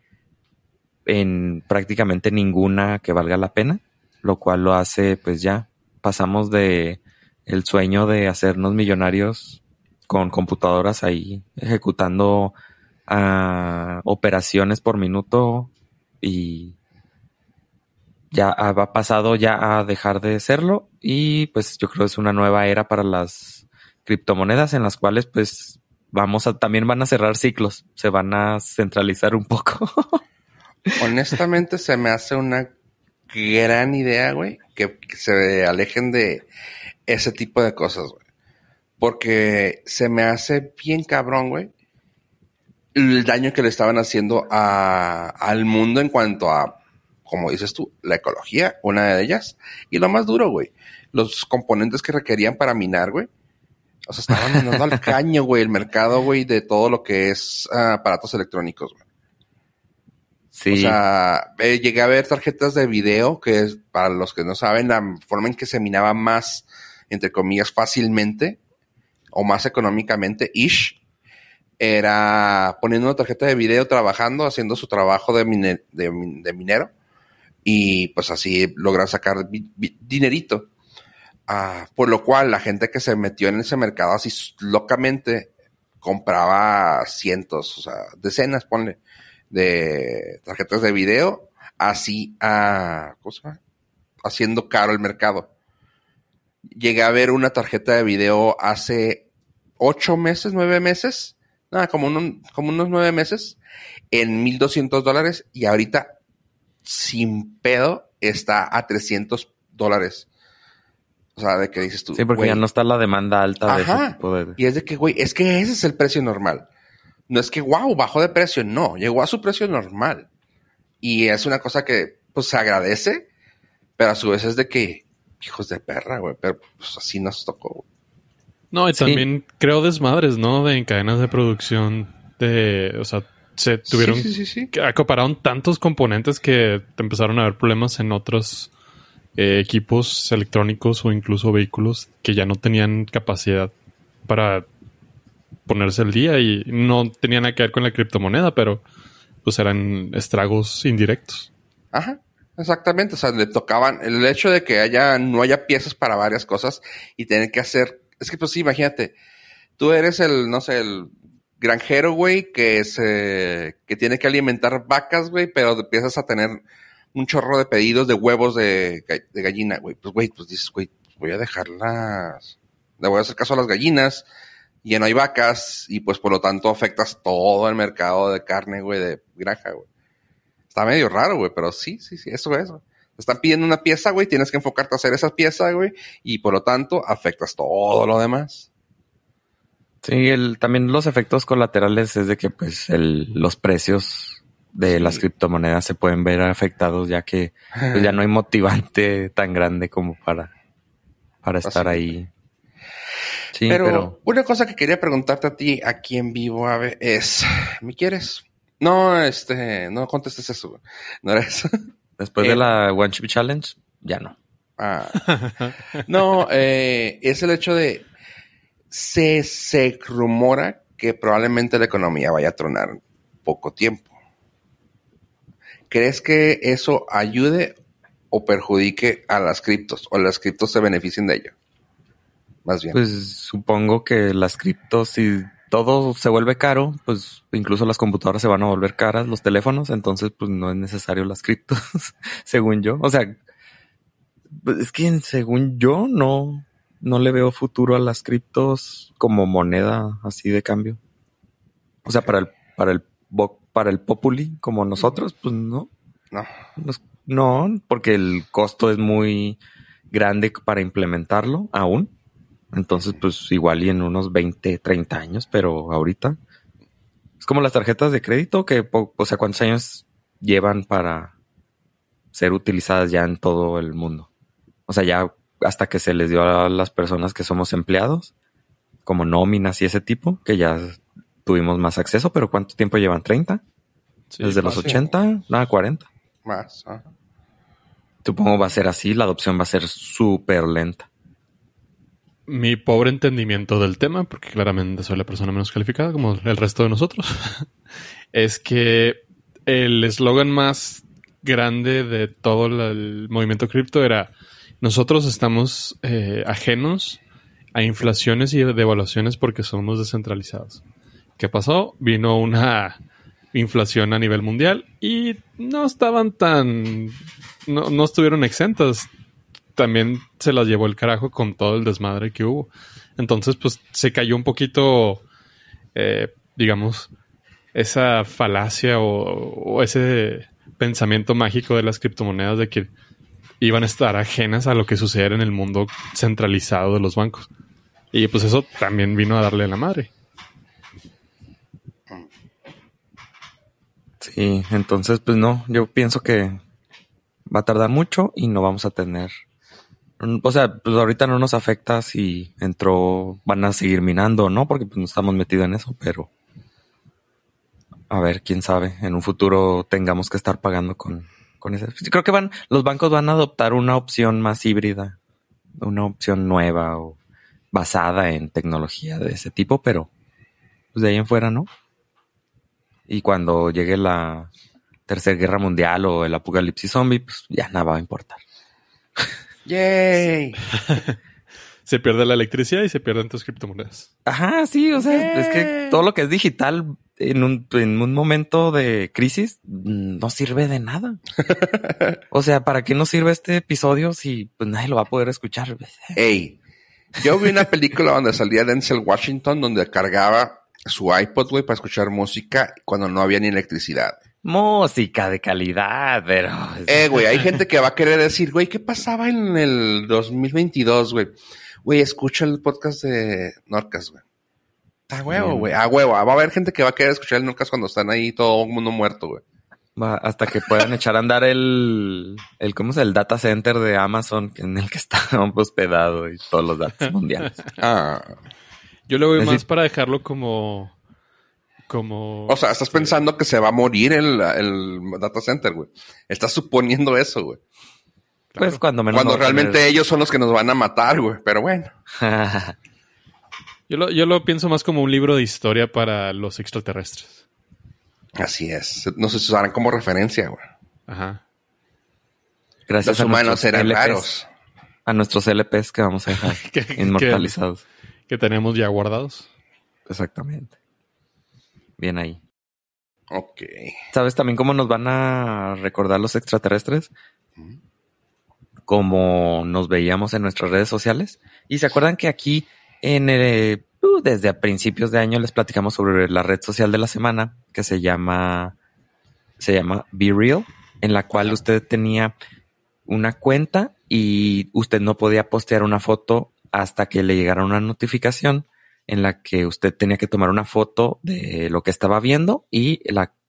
en prácticamente ninguna que valga la pena, lo cual lo hace, pues ya pasamos de el sueño de hacernos millonarios con computadoras ahí ejecutando uh, operaciones por minuto y ya ha pasado ya a dejar de serlo y pues yo creo que es una nueva era para las criptomonedas en las cuales pues vamos a también van a cerrar ciclos, se van a centralizar un poco. (laughs) Honestamente, se me hace una gran idea, güey, que, se alejen de ese tipo de cosas, güey. Porque se me hace bien cabrón, güey, el daño que le estaban haciendo a, al mundo en cuanto a, como dices tú, la ecología, una de ellas. Y lo más duro, güey, los componentes que requerían para minar, güey. O sea, estaban dando al (laughs) caño, güey, el mercado, güey, de todo lo que es ah, aparatos electrónicos, güey. O sea, eh, llegué a ver tarjetas de video, que es, para los que no saben, la forma en que se minaba más, entre comillas, fácilmente o más económicamente, ish, era poniendo una tarjeta de video, trabajando, haciendo su trabajo de, minero y pues así logran sacar dinerito. Ah, por lo cual la gente que se metió en ese mercado así locamente compraba cientos, o sea, decenas, ponle de tarjetas de video, así a, cosa, haciendo caro el mercado. Llegué a ver una tarjeta de video hace ocho meses, nueve meses, nada, como, como unos nueve meses, en 1200 dólares y ahorita, sin pedo, está a 300 dólares. O sea, de que dices tú. Sí, porque ya no está la demanda alta de ese tipo de. Y es de que, güey, es que ese es el precio normal no es que, wow, bajó de precio, no, llegó a su precio normal. Y es una cosa que, pues, se agradece, pero a su vez es de que, hijos de perra, güey, pero pues así nos tocó. No, y también creo desmadres, ¿no? De en cadenas de producción, de, o sea, se tuvieron, sí, sí, acopararon tantos componentes que empezaron a haber problemas en otros eh, equipos electrónicos o incluso vehículos que ya no tenían capacidad para ponerse el día y no tenía nada que ver con la criptomoneda, pero pues eran estragos indirectos. Ajá, exactamente. O sea, le tocaban el hecho de que haya, no haya piezas para varias cosas y tener que hacer. Es que, pues sí, imagínate, tú eres el, no sé, el granjero, güey, que se, que tiene que alimentar vacas, güey, pero empiezas a tener un chorro de pedidos de huevos de, de gallina, güey. Pues, güey, pues dices, güey, voy a dejarlas. Le voy a hacer caso a las gallinas ya no hay vacas y pues por lo tanto afectas todo el mercado de carne, güey, de granja, güey. Está medio raro, güey, pero sí, sí, sí, eso es. Te están pidiendo una pieza, güey, tienes que enfocarte a hacer esa pieza, güey, y por lo tanto afectas todo lo demás. Sí, el, también los efectos colaterales es de que pues el, los precios de las criptomonedas se pueden ver afectados ya que pues, ya no hay motivante (laughs) tan grande como para, para estar ahí pero, una cosa que quería preguntarte a ti aquí en vivo, Ave, es, ¿me quieres? No, este, no contestes eso. No era eso. (laughs) Después de eh, la One Chip Challenge, ya no. Ah. No, eh, es el hecho de, se, se rumora que probablemente la economía vaya a tronar poco tiempo. ¿Crees que eso ayude o perjudique a las criptos o las criptos se beneficien de ello? Más bien. Pues supongo que las criptos, si todo se vuelve caro, pues incluso las computadoras se van a volver caras, los teléfonos, entonces pues no es necesario las criptos, (laughs) según yo. O sea, es que según yo no, no le veo futuro a las criptos como moneda así de cambio. O sea, para el, para el, para el populi como nosotros, pues no. no. No, porque el costo es muy grande para implementarlo aún. Entonces, pues igual y en unos 20, 30 años, pero ahorita es como las tarjetas de crédito que, o sea, cuántos años llevan para ser utilizadas ya en todo el mundo. O sea, ya hasta que se les dio a las personas que somos empleados, como nóminas y ese tipo, que ya tuvimos más acceso, pero ¿cuánto tiempo llevan? ¿30? Desde los 80, nada, 40. Más. Ajá. Supongo va a ser así, la adopción va a ser súper lenta. Mi pobre entendimiento del tema, porque claramente soy la persona menos calificada como el resto de nosotros, (laughs) es que el eslogan más grande de todo el movimiento cripto era nosotros estamos eh, ajenos a inflaciones y devaluaciones porque somos descentralizados. ¿Qué pasó? Vino una inflación a nivel mundial y no estaban tan, no, no estuvieron exentas. También se las llevó el carajo con todo el desmadre que hubo. Entonces, pues se cayó un poquito, eh, digamos, esa falacia o, ese pensamiento mágico de las criptomonedas de que iban a estar ajenas a lo que sucede en el mundo centralizado de los bancos. Y pues eso también vino a darle la madre. Sí, entonces pues no, yo pienso que va a tardar mucho y no vamos a tener. O sea, pues ahorita no nos afecta si entró, van a seguir minando, ¿no? Porque pues no estamos metidos en eso, pero a ver, quién sabe, en un futuro tengamos que estar pagando con, con ese. Creo que van, los bancos van a adoptar una opción más híbrida, una opción nueva o basada en tecnología de ese tipo, pero pues de ahí en fuera, ¿no? Y cuando llegue la tercera guerra mundial o el apocalipsis zombie, pues ya nada va a importar. (laughs) ¡Yay! (laughs) se pierde la electricidad y se pierden tus criptomonedas. Ajá, sí, o sea, Yay. es que todo lo que es digital en un, en un momento de crisis no sirve de nada. (laughs) o sea, ¿para qué nos sirve este episodio si pues nadie lo va a poder escuchar? Ey, yo vi una película donde salía Denzel Washington donde cargaba su iPod, güey, para escuchar música cuando no había ni electricidad. Música de calidad, pero... Eh, güey, hay (laughs) gente que va a querer decir, güey, ¿qué pasaba en el 2022, güey? Güey, escucha el podcast de Norcas, güey. A huevo, güey, a huevo. Va a haber gente que va a querer escuchar el Norcas cuando están ahí todo el mundo muerto, güey. Hasta que puedan echar a andar el, el, ¿cómo es? El data center de Amazon en el que está (laughs) hospedado y todos los datos mundiales. Ah. Yo lo veo más para dejarlo como. Como. O sea, estás pensando que se va a morir el, el data center, güey. Estás suponiendo eso, güey. Pues cuando menos. Cuando realmente tener... ellos son los que nos van a matar, güey. Pero bueno. (laughs) yo, lo, yo lo pienso más como un libro de historia para los extraterrestres. Así es. No sé si usarán como referencia, güey. Ajá. Gracias los humanos eran LPs, raros. A nuestros LPs que vamos a dejar (laughs) inmortalizados. Que tenemos ya guardados. Exactamente. Bien ahí. Ok. ¿Sabes también cómo nos van a recordar los extraterrestres? Mm. Como nos veíamos en nuestras redes sociales. Y se acuerdan que aquí en el, uh, desde a principios de año les platicamos sobre la red social de la semana que se llama se llama Be Real, en la cual usted tenía una cuenta y usted no podía postear una foto hasta que le llegara una notificación en la que usted tenía que tomar una foto de lo que estaba viendo y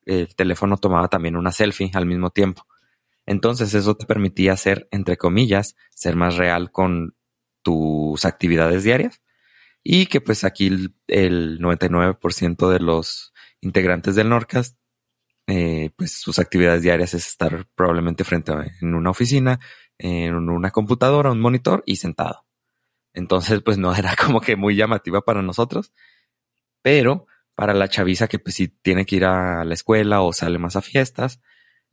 el teléfono tomaba también una selfie al mismo tiempo. Entonces eso te permitía ser, entre comillas, ser más real con tus actividades diarias y que pues aquí el, el 99% de los integrantes del Norcast eh, pues sus actividades diarias es estar probablemente frente a en una oficina, en una computadora, un monitor y sentado. Entonces, pues no era como que muy llamativa para nosotros. Pero para la chaviza que pues si tiene que ir a la escuela o sale más a fiestas,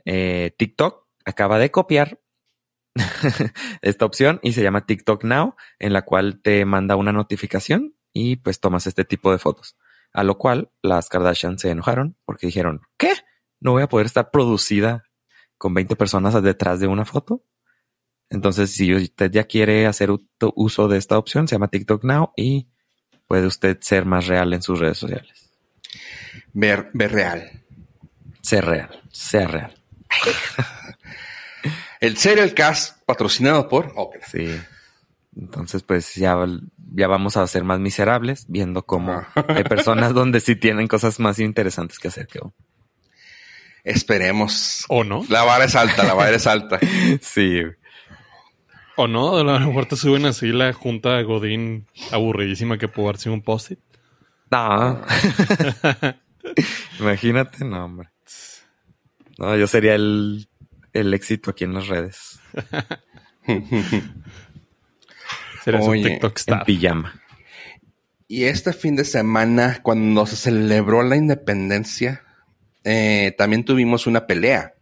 eh, TikTok acaba de copiar (laughs) esta opción y se llama TikTok Now, en la cual te manda una notificación y pues tomas este tipo de fotos. A lo cual las Kardashian se enojaron porque dijeron, ¿qué? ¿No voy a poder estar producida con 20 personas detrás de una foto? Entonces, si usted ya quiere hacer uso de esta opción, se llama TikTok Now y puede usted ser más real en sus redes sociales. Ver, ver real. Ser real, sea real. (laughs) el Serial Cast patrocinado por Sí. Entonces, pues ya, ya vamos a ser más miserables viendo cómo ah. hay personas donde sí tienen cosas más interesantes que hacer que Esperemos. ¿O no? La vara es alta, la vara es alta. (laughs) sí. O no, a lo mejor te suben así la junta de Godín aburridísima que pudo haber sido un post-it. No. (laughs) Imagínate, no, hombre. No, yo sería el, el éxito aquí en las redes. (laughs) Serías un TikTok En pijama. Y este fin de semana, cuando se celebró la independencia, eh, también tuvimos una pelea.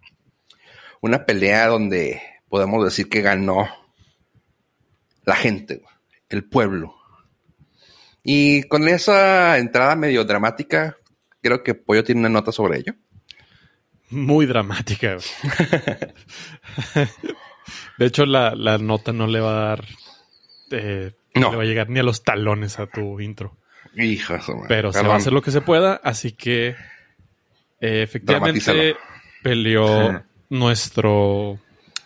Una pelea donde podemos decir que ganó la gente, el pueblo. Y con esa entrada medio dramática, creo que Pollo tiene una nota sobre ello. Muy dramática. (laughs) de hecho, la, nota no le va a dar. Eh, no. le va a llegar ni a los talones a tu intro. Hijas, Pero se va a hacer lo que se pueda, así que eh, efectivamente peleó (laughs) nuestro,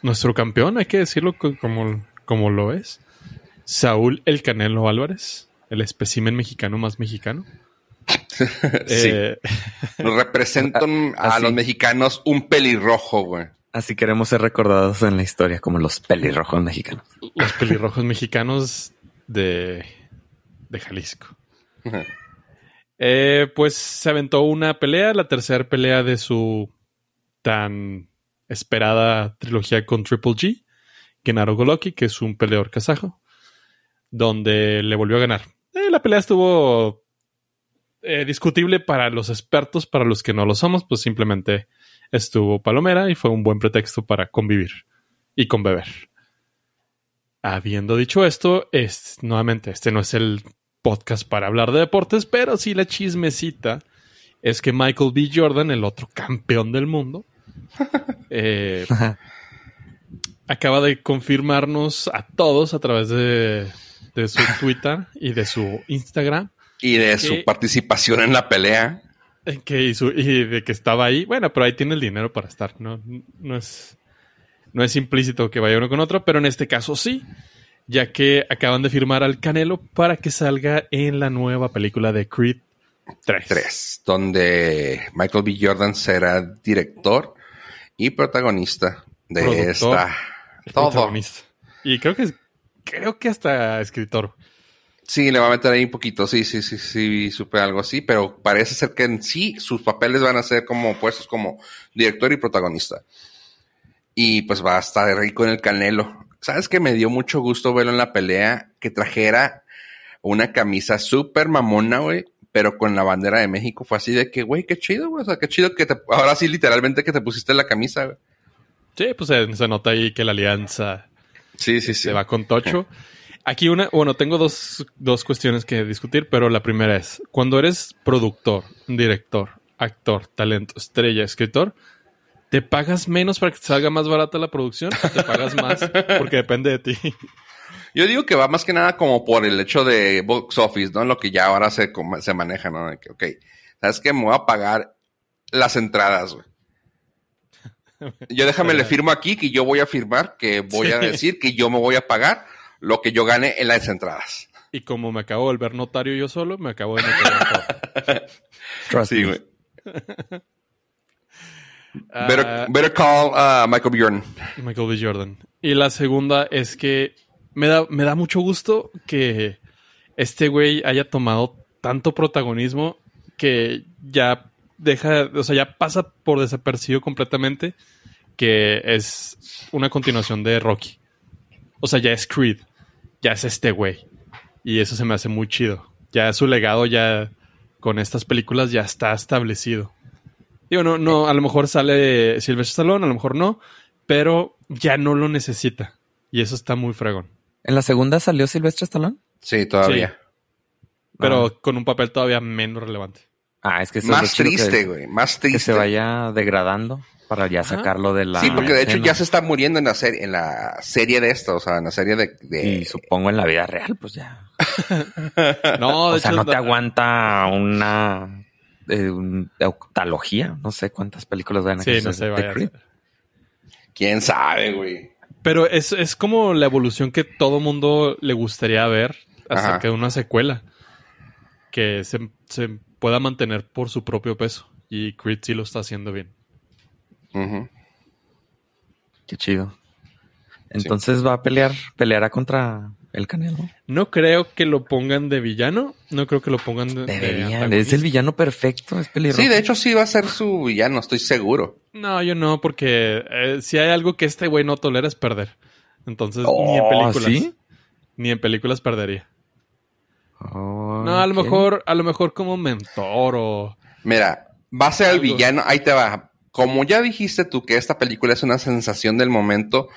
nuestro campeón, hay que decirlo como, como lo es. Saúl El Canelo Álvarez, el espécimen mexicano más mexicano. (laughs) sí. Eh, representan (laughs) a los mexicanos un pelirrojo, güey. Así queremos ser recordados en la historia como los pelirrojos mexicanos. Los pelirrojos mexicanos de, de Jalisco. (laughs) Eh, pues se aventó una pelea, la tercera pelea de su tan esperada trilogía con Triple G, Genaro Goloki, que es un peleador kazajo, donde le volvió a ganar. Eh, la pelea estuvo eh, discutible para los expertos, para los que no lo somos, pues simplemente estuvo palomera y fue un buen pretexto para convivir y con beber. Habiendo dicho esto, es nuevamente, este no es el podcast para hablar de deportes, pero sí la chismecita es que Michael B. Jordan, el otro campeón del mundo, (laughs) eh, acaba de confirmarnos a todos a través de, de su Twitter y de su Instagram y de su participación en la pelea. Que y, y, de que estaba ahí. Bueno, pero ahí tiene el dinero para estar. No, no, es, no es implícito que vaya uno con otro, pero en este caso sí. Ya que acaban de firmar al Canelo para que salga en la nueva película de Creed 3. 3 donde Michael B. Jordan será director y protagonista de esta. Todo. Y creo que creo que hasta escritor. Sí, le va a meter ahí un poquito, sí, sí, sí, sí, supe algo así, pero parece ser que en sí sus papeles van a ser como puestos como director y protagonista. Y pues va a estar rico en el canelo. ¿Sabes que me dio mucho gusto verlo en la pelea? Que trajera una camisa súper mamona, güey, pero con la bandera de México. Fue así de que, güey, qué chido, güey. O sea, qué chido que te, ahora sí literalmente que te pusiste la camisa, güey. Sí, pues se, se nota ahí que la alianza sí, sí, sí. se va con Tocho. Aquí una, bueno, tengo dos, dos cuestiones que discutir, pero la primera es, cuando eres productor, director, actor, talento, estrella, escritor, ¿te pagas menos para que te salga más barata la producción o te pagas más porque depende de ti? (laughs) Yo digo que va más que nada como por el hecho de box office, ¿no? Lo que ya ahora se, se maneja, ¿no? que, ok, ¿sabes qué? Me voy a pagar las entradas, güey. Yo déjame, le firmo aquí que yo voy a firmar, que voy a decir que yo me voy a pagar lo que yo gane en las entradas. Y como me acabo de volver notario yo solo, me acabo de meter Trust sí, güey. better, better, call uh, Michael B. Jordan. Michael B. Jordan. Y la segunda es que me da, me da mucho gusto que este güey haya tomado tanto protagonismo que ya deja, o sea, ya pasa por desapercibido completamente que es una continuación de Rocky. O sea, ya es Creed ya es este güey. Y eso se me hace muy chido. Ya su legado ya con estas películas ya está establecido. Digo, no, no, a lo mejor sale Sylvester Stallone, a lo mejor no, pero ya no lo necesita. Y eso está muy fregón. ¿En la segunda salió Sylvester Stallone? Sí, todavía. Pero Ah. con un papel todavía menos relevante. Ah, es que es Más que- triste, güey. Más Que, triste. se vaya degradando para ya Ajá. sacarlo de la. sí, porque de hecho escena. ya se está muriendo en la serie, en la serie de esto, o sea, en la serie de, de- Y supongo en la vida real, pues ya. (laughs) No, de o sea, hecho, no te aguanta una eh, un- octalogía. No sé cuántas películas van a Sí, hacer no sé, de vaya. a Creed. quién sabe, güey. Pero es, es como la evolución que todo mundo le gustaría ver acerca Ajá. de una secuela. Que se, se pueda mantener por su propio peso. Y Creed sí lo está haciendo bien. Ujú. Qué chido. Entonces va a pelear, peleará contra el Canelo. No creo que lo pongan de villano. No creo que lo pongan de, de Deberían. Es antagonista. el villano perfecto, es. Sí, de hecho sí va a ser su villano, estoy seguro. No, yo no, porque eh, si hay algo que este güey no tolera es perder. Entonces, ni en Oh, películas. ¿sí? Ni en películas perdería. Oh, No, a lo mejor, a lo mejor como mentor o. Mira, va a ser el villano, ahí te va. Como ya dijiste tú que esta película es una sensación del momento,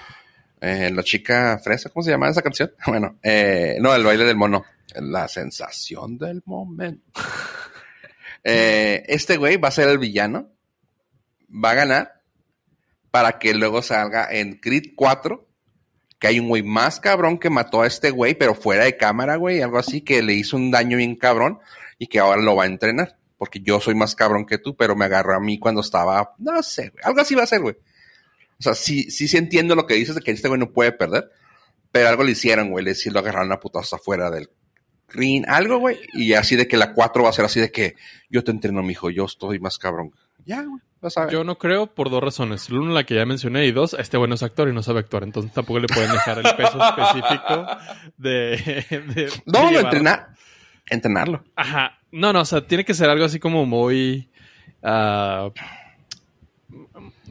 eh, la chica fresa, ¿cómo se llama esa canción? (laughs) Bueno, eh, no, el baile del mono. La sensación del momento. (laughs) Eh, este güey va a ser el villano, va a ganar para que luego salga en Creed 4 que hay un güey más cabrón que mató a este güey, pero fuera de cámara, güey, algo así, que le hizo un daño bien cabrón y que ahora lo va a entrenar. Porque yo soy más cabrón que tú, pero me agarró a mí cuando estaba, no sé, güey, algo así va a ser, güey. O sea, sí, sí, sí entiendo lo que dices de que este güey no puede perder, pero algo le hicieron, güey, le sí lo agarraron a putazo afuera del ring, algo, güey, y así de que la 4 va a ser así de que yo te entreno, mijo, yo estoy más cabrón. Ya, güey, lo sabes. Yo no creo por dos razones. Una, la que ya mencioné, y dos, este bueno es actor y no sabe actuar. Entonces tampoco le pueden dejar el peso (laughs) específico de. de- No, de entrenar, entrenarlo. Ajá. No, no, o sea, tiene que ser algo así como muy. ah,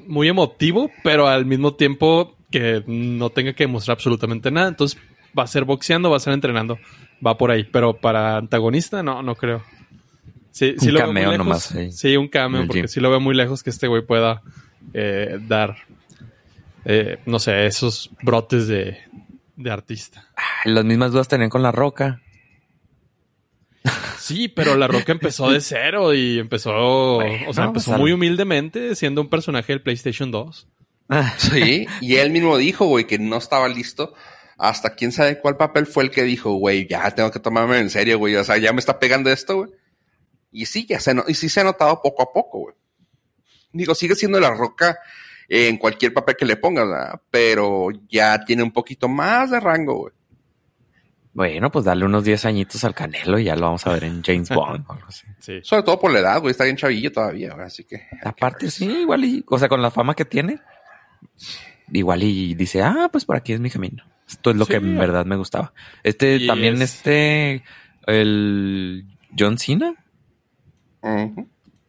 muy emotivo, pero al mismo tiempo que no tenga que demostrar absolutamente nada. Entonces va a ser boxeando, va a ser entrenando. Va por ahí. Pero para antagonista, no, no creo. Sí, sí Un lo veo cameo muy lejos. nomás ahí. Sí, un cameo, porque sí lo veo muy lejos que este güey pueda eh, dar, eh, no sé, esos brotes de, de artista. Las mismas dudas tenían con la roca. (laughs) Sí, pero La Roca empezó de cero y empezó, Bueno, o sea, empezó muy humildemente siendo un personaje del PlayStation 2. Ah, (laughs) Sí, y él mismo dijo, güey, que no estaba listo. Hasta quién sabe cuál papel fue el que dijo, güey, ya tengo que tomarme en serio, güey. O sea, ya me está pegando esto, güey. Y sí, ya se, no- y sí se ha notado poco a poco, güey. Digo, sigue siendo la roca eh, en cualquier papel que le pongas, ¿verdad? Pero ya tiene un poquito más de rango, güey. Bueno, pues dale unos 10 añitos al Canelo y ya lo vamos a ver en James (laughs) Bond o algo así. Sí. Sobre todo por la edad, güey. Está bien chavillo todavía, güey. Así que. Aparte, sí, igual y, o sea, con la fama que tiene, igual y dice, ah, pues por aquí es mi camino. Esto es lo Sí. que en verdad me gustaba. Este, también es- este, el John Cena,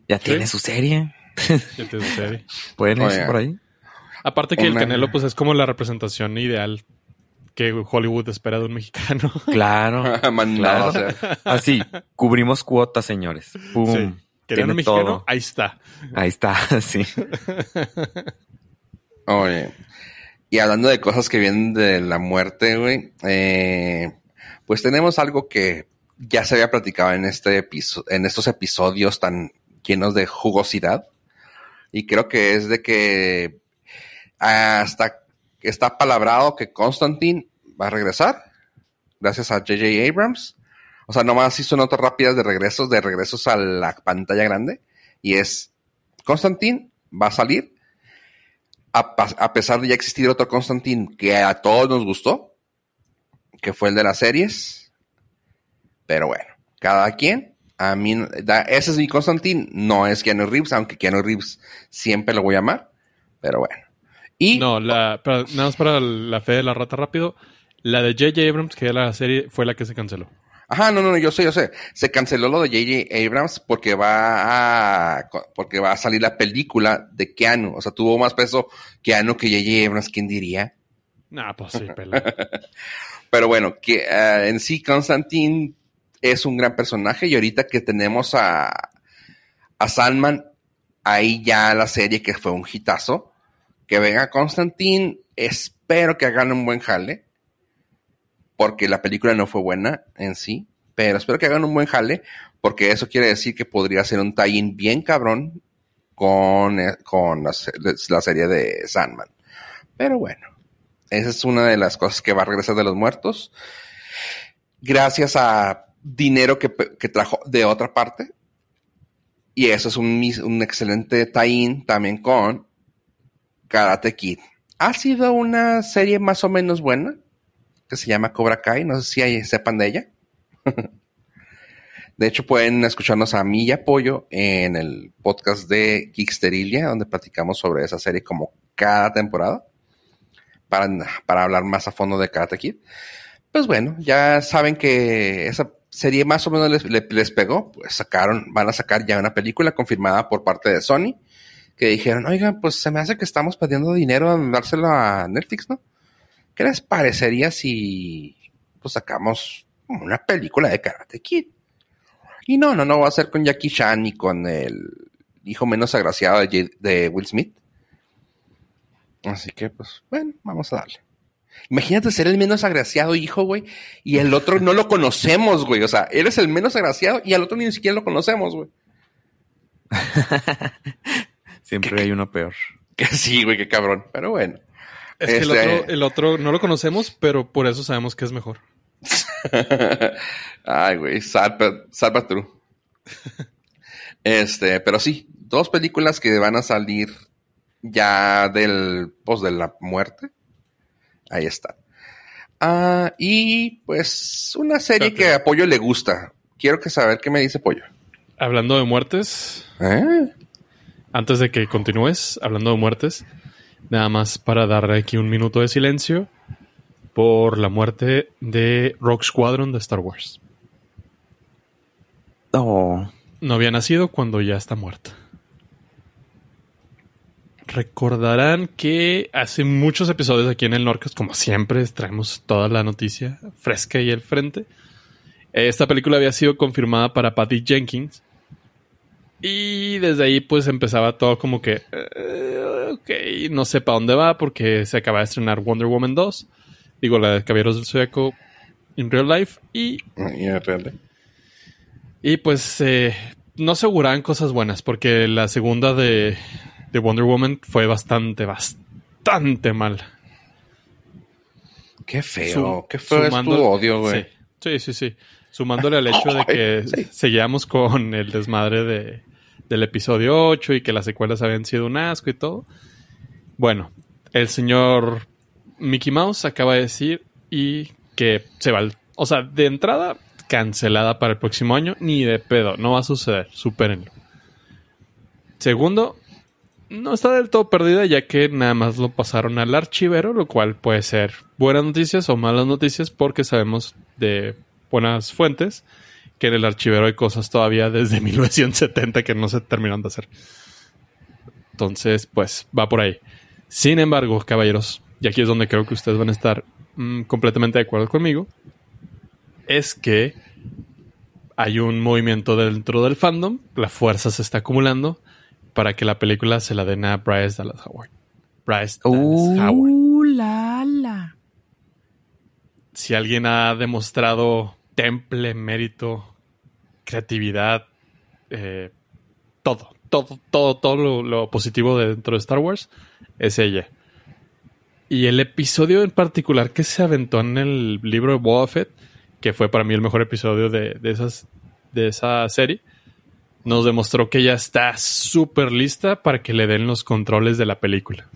Ya Sí. tiene su serie. (laughs) Ya te sucede. Pueden irse por ahí. Aparte que el Canelo, pues es como la representación ideal que Hollywood espera de un mexicano. (laughs) Claro. (laughs) Claro. Así, cubrimos cuotas, señores. Pum. Sí. Tiene un mexicano, todo. ahí está. Ahí está, sí. Oye, y hablando de cosas que vienen de la muerte, güey, eh, pues tenemos algo que ya se había platicado en este en estos episodios tan llenos de jugosidad. Y creo que es de que hasta está palabrado que Constantine va a regresar, gracias a J.J. Abrams. O sea, nomás hizo notas rápidas de regresos, de regresos a la pantalla grande. Y es, Constantine va a salir, a, a pesar de ya existir otro Constantine que a todos nos gustó, que fue el de las series. Pero bueno, cada quien. A mí, da- ese es mi Constantine, no es Keanu Reeves, aunque Keanu Reeves siempre lo voy a amar. Pero bueno. Y No, la, nada más para la fe de la rata rápido. La de J.J. Abrams, que era la serie, fue la que se canceló. Ajá, no, no, no, yo sé, yo sé. Se canceló lo de J.J. Abrams porque va a, porque va a salir la película de Keanu. O sea, tuvo más peso Keanu que J.J. Abrams, ¿quién diría? Nah, pues sí, pela. (laughs) Pero bueno, que ah, en sí Constantine es un gran personaje y ahorita que tenemos a, a Sandman, ahí ya la serie que fue un hitazo, que venga Constantine, espero que hagan un buen jale, porque la película no fue buena en sí, pero espero que hagan un buen jale, porque eso quiere decir que podría ser un tie-in bien cabrón con, eh, con la, la serie de Sandman. Pero bueno, esa es una de las cosas que va a regresar de los muertos. Gracias a dinero que, que trajo de otra parte. Y eso es un, un excelente tie-in también con Karate Kid. Ha sido una serie más o menos buena que se llama Cobra Kai. No sé si hay- sepan de ella. (laughs) De hecho, pueden escucharnos a mí y a Pollo en el podcast de Geeksterilia, donde platicamos sobre esa serie como cada temporada, para, para hablar más a fondo de Karate Kid. Pues bueno, ya saben que esa serie más o menos les, le- les pegó, pues sacaron, van a sacar ya una película confirmada por parte de Sony, que dijeron, oigan, pues se me hace que estamos perdiendo dinero en dárselo a Netflix, ¿no? ¿Qué les parecería si pues sacamos una película de Karate Kid? Y no, no, no va a ser con Jackie Chan ni con el hijo menos agraciado de, de Will Smith. Así que, pues, bueno, vamos a darle. Imagínate ser el menos agraciado hijo, güey, y el otro no lo conocemos, güey. O sea, eres el menos agraciado y al otro ni siquiera lo conocemos, güey. (laughs) Siempre hay uno peor. Que sí, güey, qué cabrón. Pero bueno. Es que el Este- otro, el otro no lo conocemos, pero por eso sabemos que es mejor. (laughs) Ay, güey, salva, salva true. Este, pero sí, dos películas que van a salir ya del, pues, de la muerte. Ahí está. Ah, y pues una serie Espérate. que a Pollo le gusta. Quiero que saber qué me dice Pollo. Hablando de muertes, ¿Eh? antes de que continúes, hablando de muertes, nada más para darle aquí un minuto de silencio por la muerte de Rogue Squadron de Star Wars. Oh, No había nacido cuando ya está muerta. Recordarán que hace muchos episodios aquí en el Norcas, como siempre, traemos toda la noticia fresca y al frente. Esta película había sido confirmada para Patty Jenkins. Y desde ahí pues empezaba todo como que... eh, ok, no sé para dónde va porque se acaba de estrenar Wonder Woman 2. Digo, la de Caballeros del Zodiaco in real life. Y Y pues eh, no aseguraban cosas buenas, porque la segunda de, de Wonder Woman fue bastante, bastante mal. Qué feo, Su- qué feo es tu sumando- odio, güey. Sí, sí, sí. sí. Sumándole al hecho de (laughs) que Sí. seguíamos con el desmadre de, del episodio 8 y que las secuelas habían sido un asco y todo. Bueno, el señor Mickey Mouse acaba de decir y que se va. al- O sea, de entrada, cancelada para el próximo año, ni de pedo. No va a suceder. Supérenlo. Segundo, no está del todo perdida ya que nada más lo pasaron al archivero, lo cual puede ser buenas noticias o malas noticias porque sabemos de buenas fuentes que en el archivero hay cosas todavía desde (laughs) 1970 que no se terminaron de hacer. Entonces, pues va por ahí. Sin embargo, caballeros, y aquí es donde creo que ustedes van a estar mm, completamente de acuerdo conmigo, es que hay un movimiento dentro del fandom, la fuerza se está acumulando para que la película se la den a Bryce Dallas Howard. Bryce Dallas Howard. Uh, la, la. Si alguien ha demostrado temple, mérito, creatividad, eh, todo, todo, todo, todo lo, lo positivo de dentro de Star Wars es ella. Y el episodio en particular que se aventó en el libro de Boba Fett, que fue para mí el mejor episodio de, de esas, de esa serie, nos demostró que ella está súper lista para que le den los controles de la película.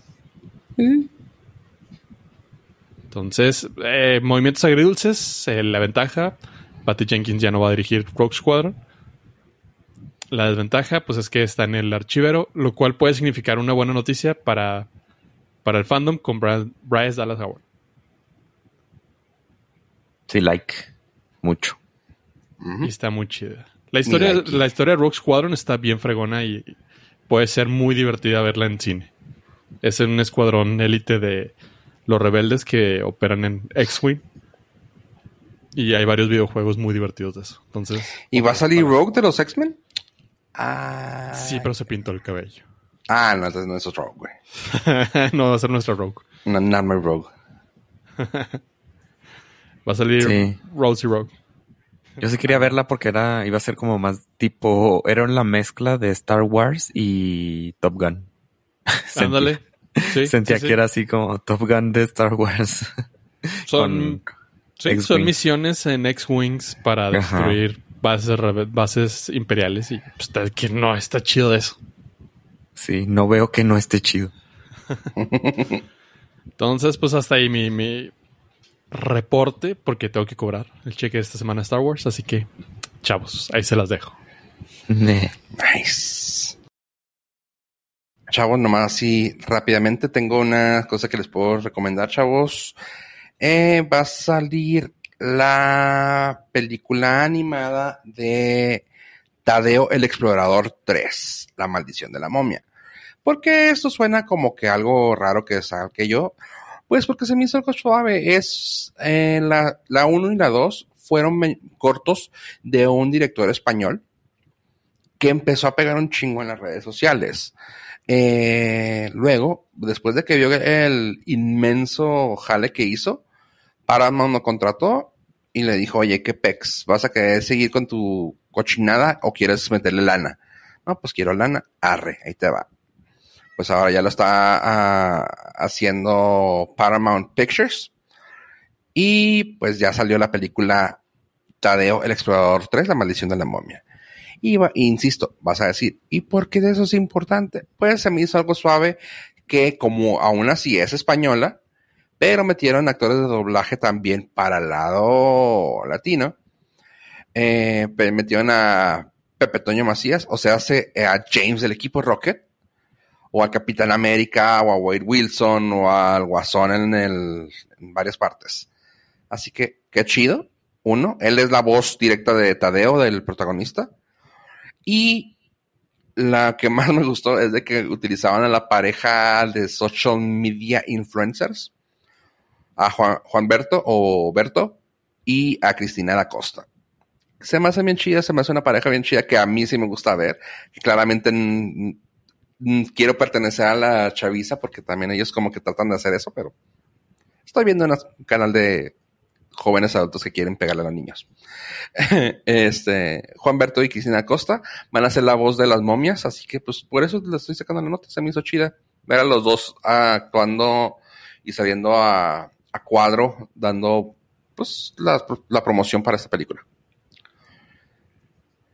Entonces, eh, movimientos agridulces, eh, la ventaja, Patty Jenkins ya no va a dirigir Rogue Squadron. La desventaja, pues es que está en el archivero, lo cual puede significar una buena noticia para, para el fandom con Bra- Bryce Dallas Howard. sí, like. Mucho. Y está muy chida. La historia, la historia de Rogue Squadron está bien fregona y puede ser muy divertida verla en cine. Es un escuadrón élite de, los rebeldes que operan en X-Wing. Y hay varios videojuegos muy divertidos de eso. Entonces. ¿Y va a salir Rogue de los X-Men? Ah. Sí, pero se pintó el cabello. Ah, no, entonces no es Rogue, güey. no va a ser nuestra Rogue. No, not my Rogue. Va a salir Sí. Rosie Rogue. Yo sí quería verla porque era, iba a ser como más tipo, era una mezcla de Star Wars y Top Gun. (laughs) Sentía- Ándale. Sí, Sentía sí, sí. que era así como Top Gun de Star Wars. (laughs) Son, son misiones en X-Wings para Ajá. destruir bases, bases imperiales. Y pues, está- que no, está chido eso. Sí, no veo que no esté chido. (laughs) Entonces, pues hasta ahí mi, mi reporte, porque tengo que cobrar el cheque de esta semana de Star Wars. Así que, chavos, ahí se las dejo. Nice. Chavos, nomás así rápidamente tengo una cosa que les puedo recomendar, chavos. Eh, va a salir la película animada de Tadeo el Explorador 3, La Maldición de la Momia. ¿Por qué esto suena como que algo raro que saque yo? Pues porque se me hizo algo suave. Es eh, la, la 1 y la 2 fueron cortos de un director español que empezó a pegar un chingo en las redes sociales. Eh, luego, después de que vio el inmenso jale que hizo, Paramount lo contrató y le dijo, oye, ¿qué pex? ¿Vas a querer seguir con tu cochinada o quieres meterle lana? No, pues quiero lana. Arre, ahí te va. Pues ahora ya lo está ah, haciendo Paramount Pictures. Y pues ya salió la película Tadeo, el Explorador 3, La Maldición de la Momia. Y va- insisto, vas a decir, ¿y por qué eso es importante? Pues se me hizo algo suave que como aún así es española, pero metieron actores de doblaje también para el lado latino. Eh, metieron a Pepe Toño Macías, o sea, eh, a James del equipo Rocket, o al Capitán América, o a Wade Wilson, o al Guasón en, varias partes. Así que, qué chido. Uno, él es la voz directa de Tadeo, del protagonista. Y la que más me gustó es de que utilizaban a la pareja de social media influencers, a Juan, Juan Berto o Berto y a Cristina da Costa. Se me hace bien chida, se me hace una pareja bien chida que a mí sí me gusta ver, claramente quiero pertenecer a la chaviza porque también ellos como que tratan de hacer eso, pero estoy viendo un canal de jóvenes adultos que quieren pegarle a los niños. (laughs) este, Juan Berto y Cristina Costa van a ser la voz de las momias, así que pues por eso le estoy sacando la nota, se me hizo chida ver a los dos actuando y saliendo a, a cuadro, dando pues la, la promoción para esta película.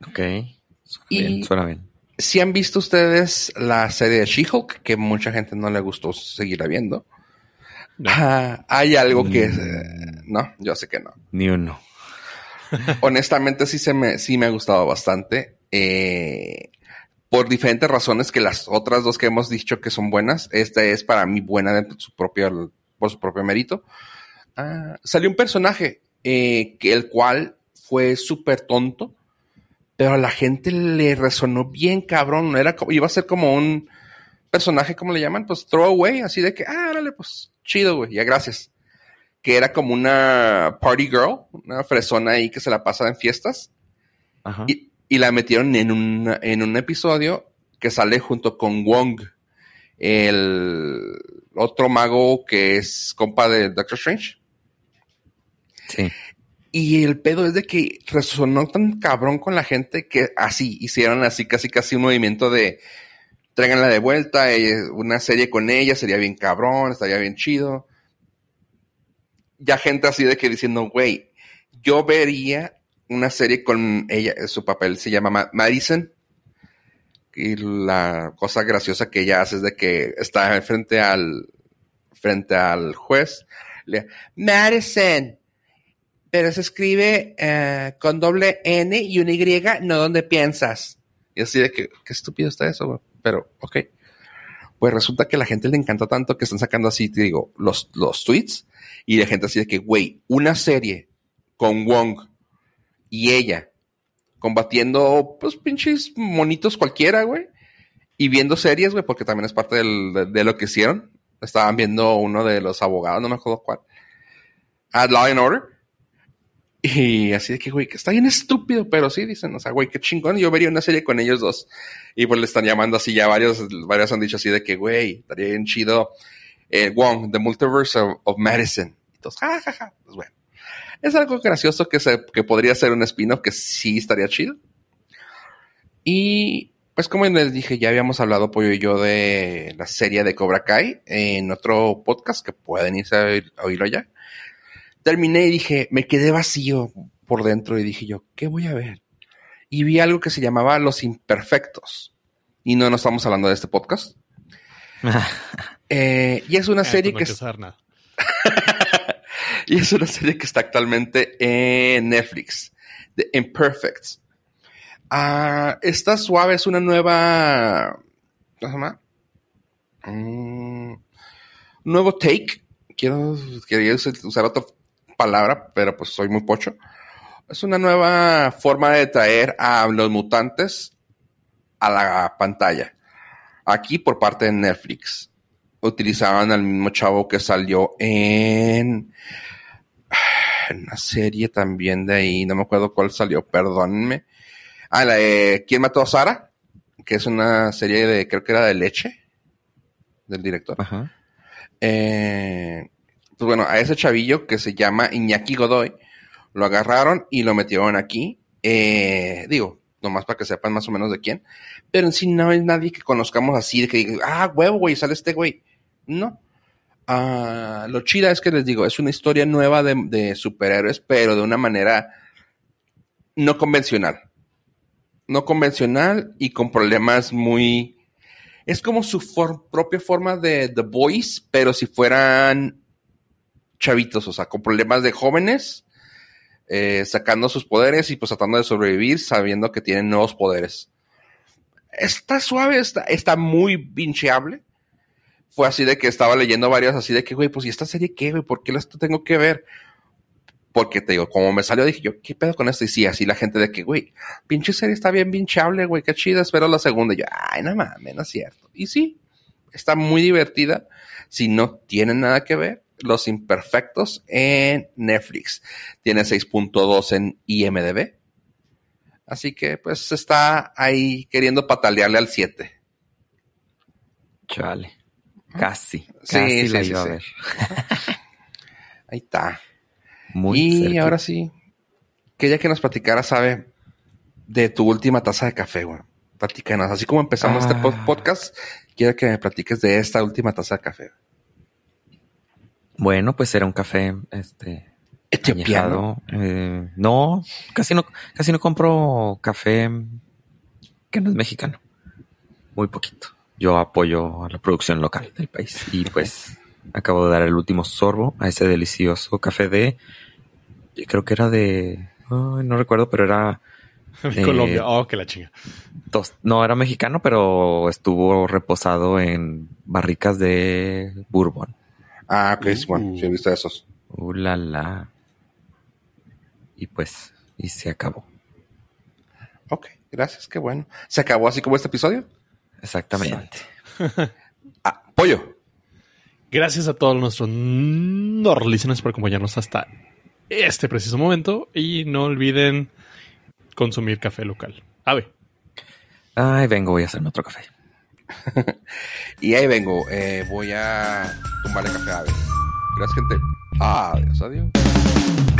Ok. Suena Y- bien, suena bien. Si han visto ustedes la serie de She-Hulk, que mucha gente no le gustó seguirla viendo, No. ah, hay algo que... Mm. no, yo sé que no. Ni uno. (laughs) honestamente sí se me, sí me ha gustado bastante. eh, por diferentes razones que las otras dos que hemos dicho que son buenas. Esta es para mí buena de su propio, por su propio mérito. Ah, salió un personaje eh, que el cual fue súper tonto, pero a la gente le resonó bien cabrón. Era, iba a ser como un personaje, ¿cómo le llaman? Pues throwaway, así de que, ah, órale, pues chido, güey, ya gracias que era como una party girl, una fresona ahí que se la pasa en fiestas, Ajá. y, y la metieron en un, en un episodio que sale junto con Wong, el otro mago que es compa de Doctor Strange. Sí. Y el pedo es de que resonó tan cabrón con la gente que así hicieron así casi casi un movimiento de tráiganla de vuelta, una serie con ella sería bien cabrón, estaría bien chido. Ya gente así de que diciendo, güey, yo vería una serie con ella, su papel se llama Ma- Madison. Y la cosa graciosa que ella hace es de que está frente al frente al juez. Le, Madison, pero se escribe eh, con doble N y una Y, no donde piensas. Y así de que, qué estúpido está eso, güey. pero ok. Pues resulta que a la gente le encantó tanto que están sacando así, te digo, los, los tweets y la gente así de que, güey, una serie con Wong y ella combatiendo, pues, pinches monitos cualquiera, güey, y viendo series, güey, porque también es parte de, lo que hicieron. Estaban viendo uno de los abogados, no me acuerdo cuál. A Law and Order. Y así de que, güey, que está bien estúpido, pero sí dicen, o sea, güey, qué chingón. Yo vería una serie con ellos dos. Y pues le están llamando así, ya varios, varios han dicho así de que, güey, estaría bien chido. Eh, Wong, The Multiverse of, of Medicine. Y todos, ja, ja, ja. Pues bueno. Es algo gracioso que, se, que podría ser un spin-off que sí estaría chido. Y pues como les dije, ya habíamos hablado Pollo y yo de la serie de Cobra Kai en otro podcast que pueden irse a oírlo ya. Terminé y dije, me quedé vacío por dentro y dije yo, ¿qué voy a ver? Y vi algo que se llamaba Los Imperfectos. Y no, no estamos hablando de este podcast. (laughs) Eh, y es una Eh, serie pues no que nada. (laughs) y es una serie que está actualmente en Netflix, The Imperfects. Ah, está suave, es una nueva. ¿Cómo se llama? Mm, nuevo take. Quiero, quería usar otra palabra, pero pues soy muy pocho. Es una nueva forma de traer a los mutantes a la pantalla. Aquí por parte de Netflix. Utilizaban al mismo chavo que salió en en una serie también de ahí, no me acuerdo cuál salió, perdónenme. Ah, la de ¿Quién mató a Sara? Que es una serie de, creo que era de leche, del director. Ajá. Eh, pues bueno, a ese chavillo que se llama Iñaki Godoy, lo agarraron y lo metieron aquí. Eh, digo, nomás para que sepan más o menos de quién. Pero en sí no hay nadie que conozcamos así, de que diga, ah, huevo, güey, sale este güey. No. Ah, lo chida es que les digo, es una historia nueva de, superhéroes, pero de una manera no convencional. No convencional y con problemas muy... Es como su propia forma de The Voice, pero si fueran chavitos, o sea, con problemas de jóvenes, eh, sacando sus poderes y pues tratando de sobrevivir sabiendo que tienen nuevos poderes. Está suave, está, está muy bincheable. Fue así de que estaba leyendo varias así de que, güey, pues ¿y esta serie qué, güey? ¿Por qué la tengo que ver? Porque te digo, como me salió, dije yo, ¿qué pedo con esto? Y sí, así la gente de que, güey, pinche serie está bien binchable, güey, qué chida, espero la segunda. Yo, ay, no mames, no es cierto. Y sí, está muy divertida. Si no tienen nada que ver, Los Imperfectos en Netflix. Tiene 6.2 en IMDB. Así que, pues, está ahí queriendo patalearle al 7. Chale. Casi. Sí, Casi sí, la sí, iba a ver. (laughs) Ahí está. Muy y ahora sí, quería que nos platicara, sabe, de tu última taza de café, güey. Platícanos. Así como empezamos este Ah. pod- podcast, quiero que me platiques de esta última taza de café. Bueno, pues era un café, este, añejado. Eh, no, casi no, casi no compro café que no es mexicano. Muy poquito. Yo apoyo a la producción local del país. Y pues acabo de dar el último sorbo a ese delicioso café de, yo creo que era de, no recuerdo, pero era (laughs) Eh, Colombia. Oh, que la chinga. tos- no era mexicano, pero estuvo reposado en barricas de bourbon. Ah, ok, sí, bueno, Uh. sí he visto esos. Uh, la, la. Y pues, y se acabó. Ok, gracias, qué bueno. ¿Se acabó así como este episodio? Exactamente. (laughs) Ah, pollo. Gracias a todos nuestros Nord listeners por acompañarnos hasta este preciso momento. Y no olviden consumir café local. Ave. Ay, vengo, voy a hacerme otro café. (laughs) Y ahí vengo, eh, voy a tomarle café a Ave. Gracias, gente. Adiós, adiós.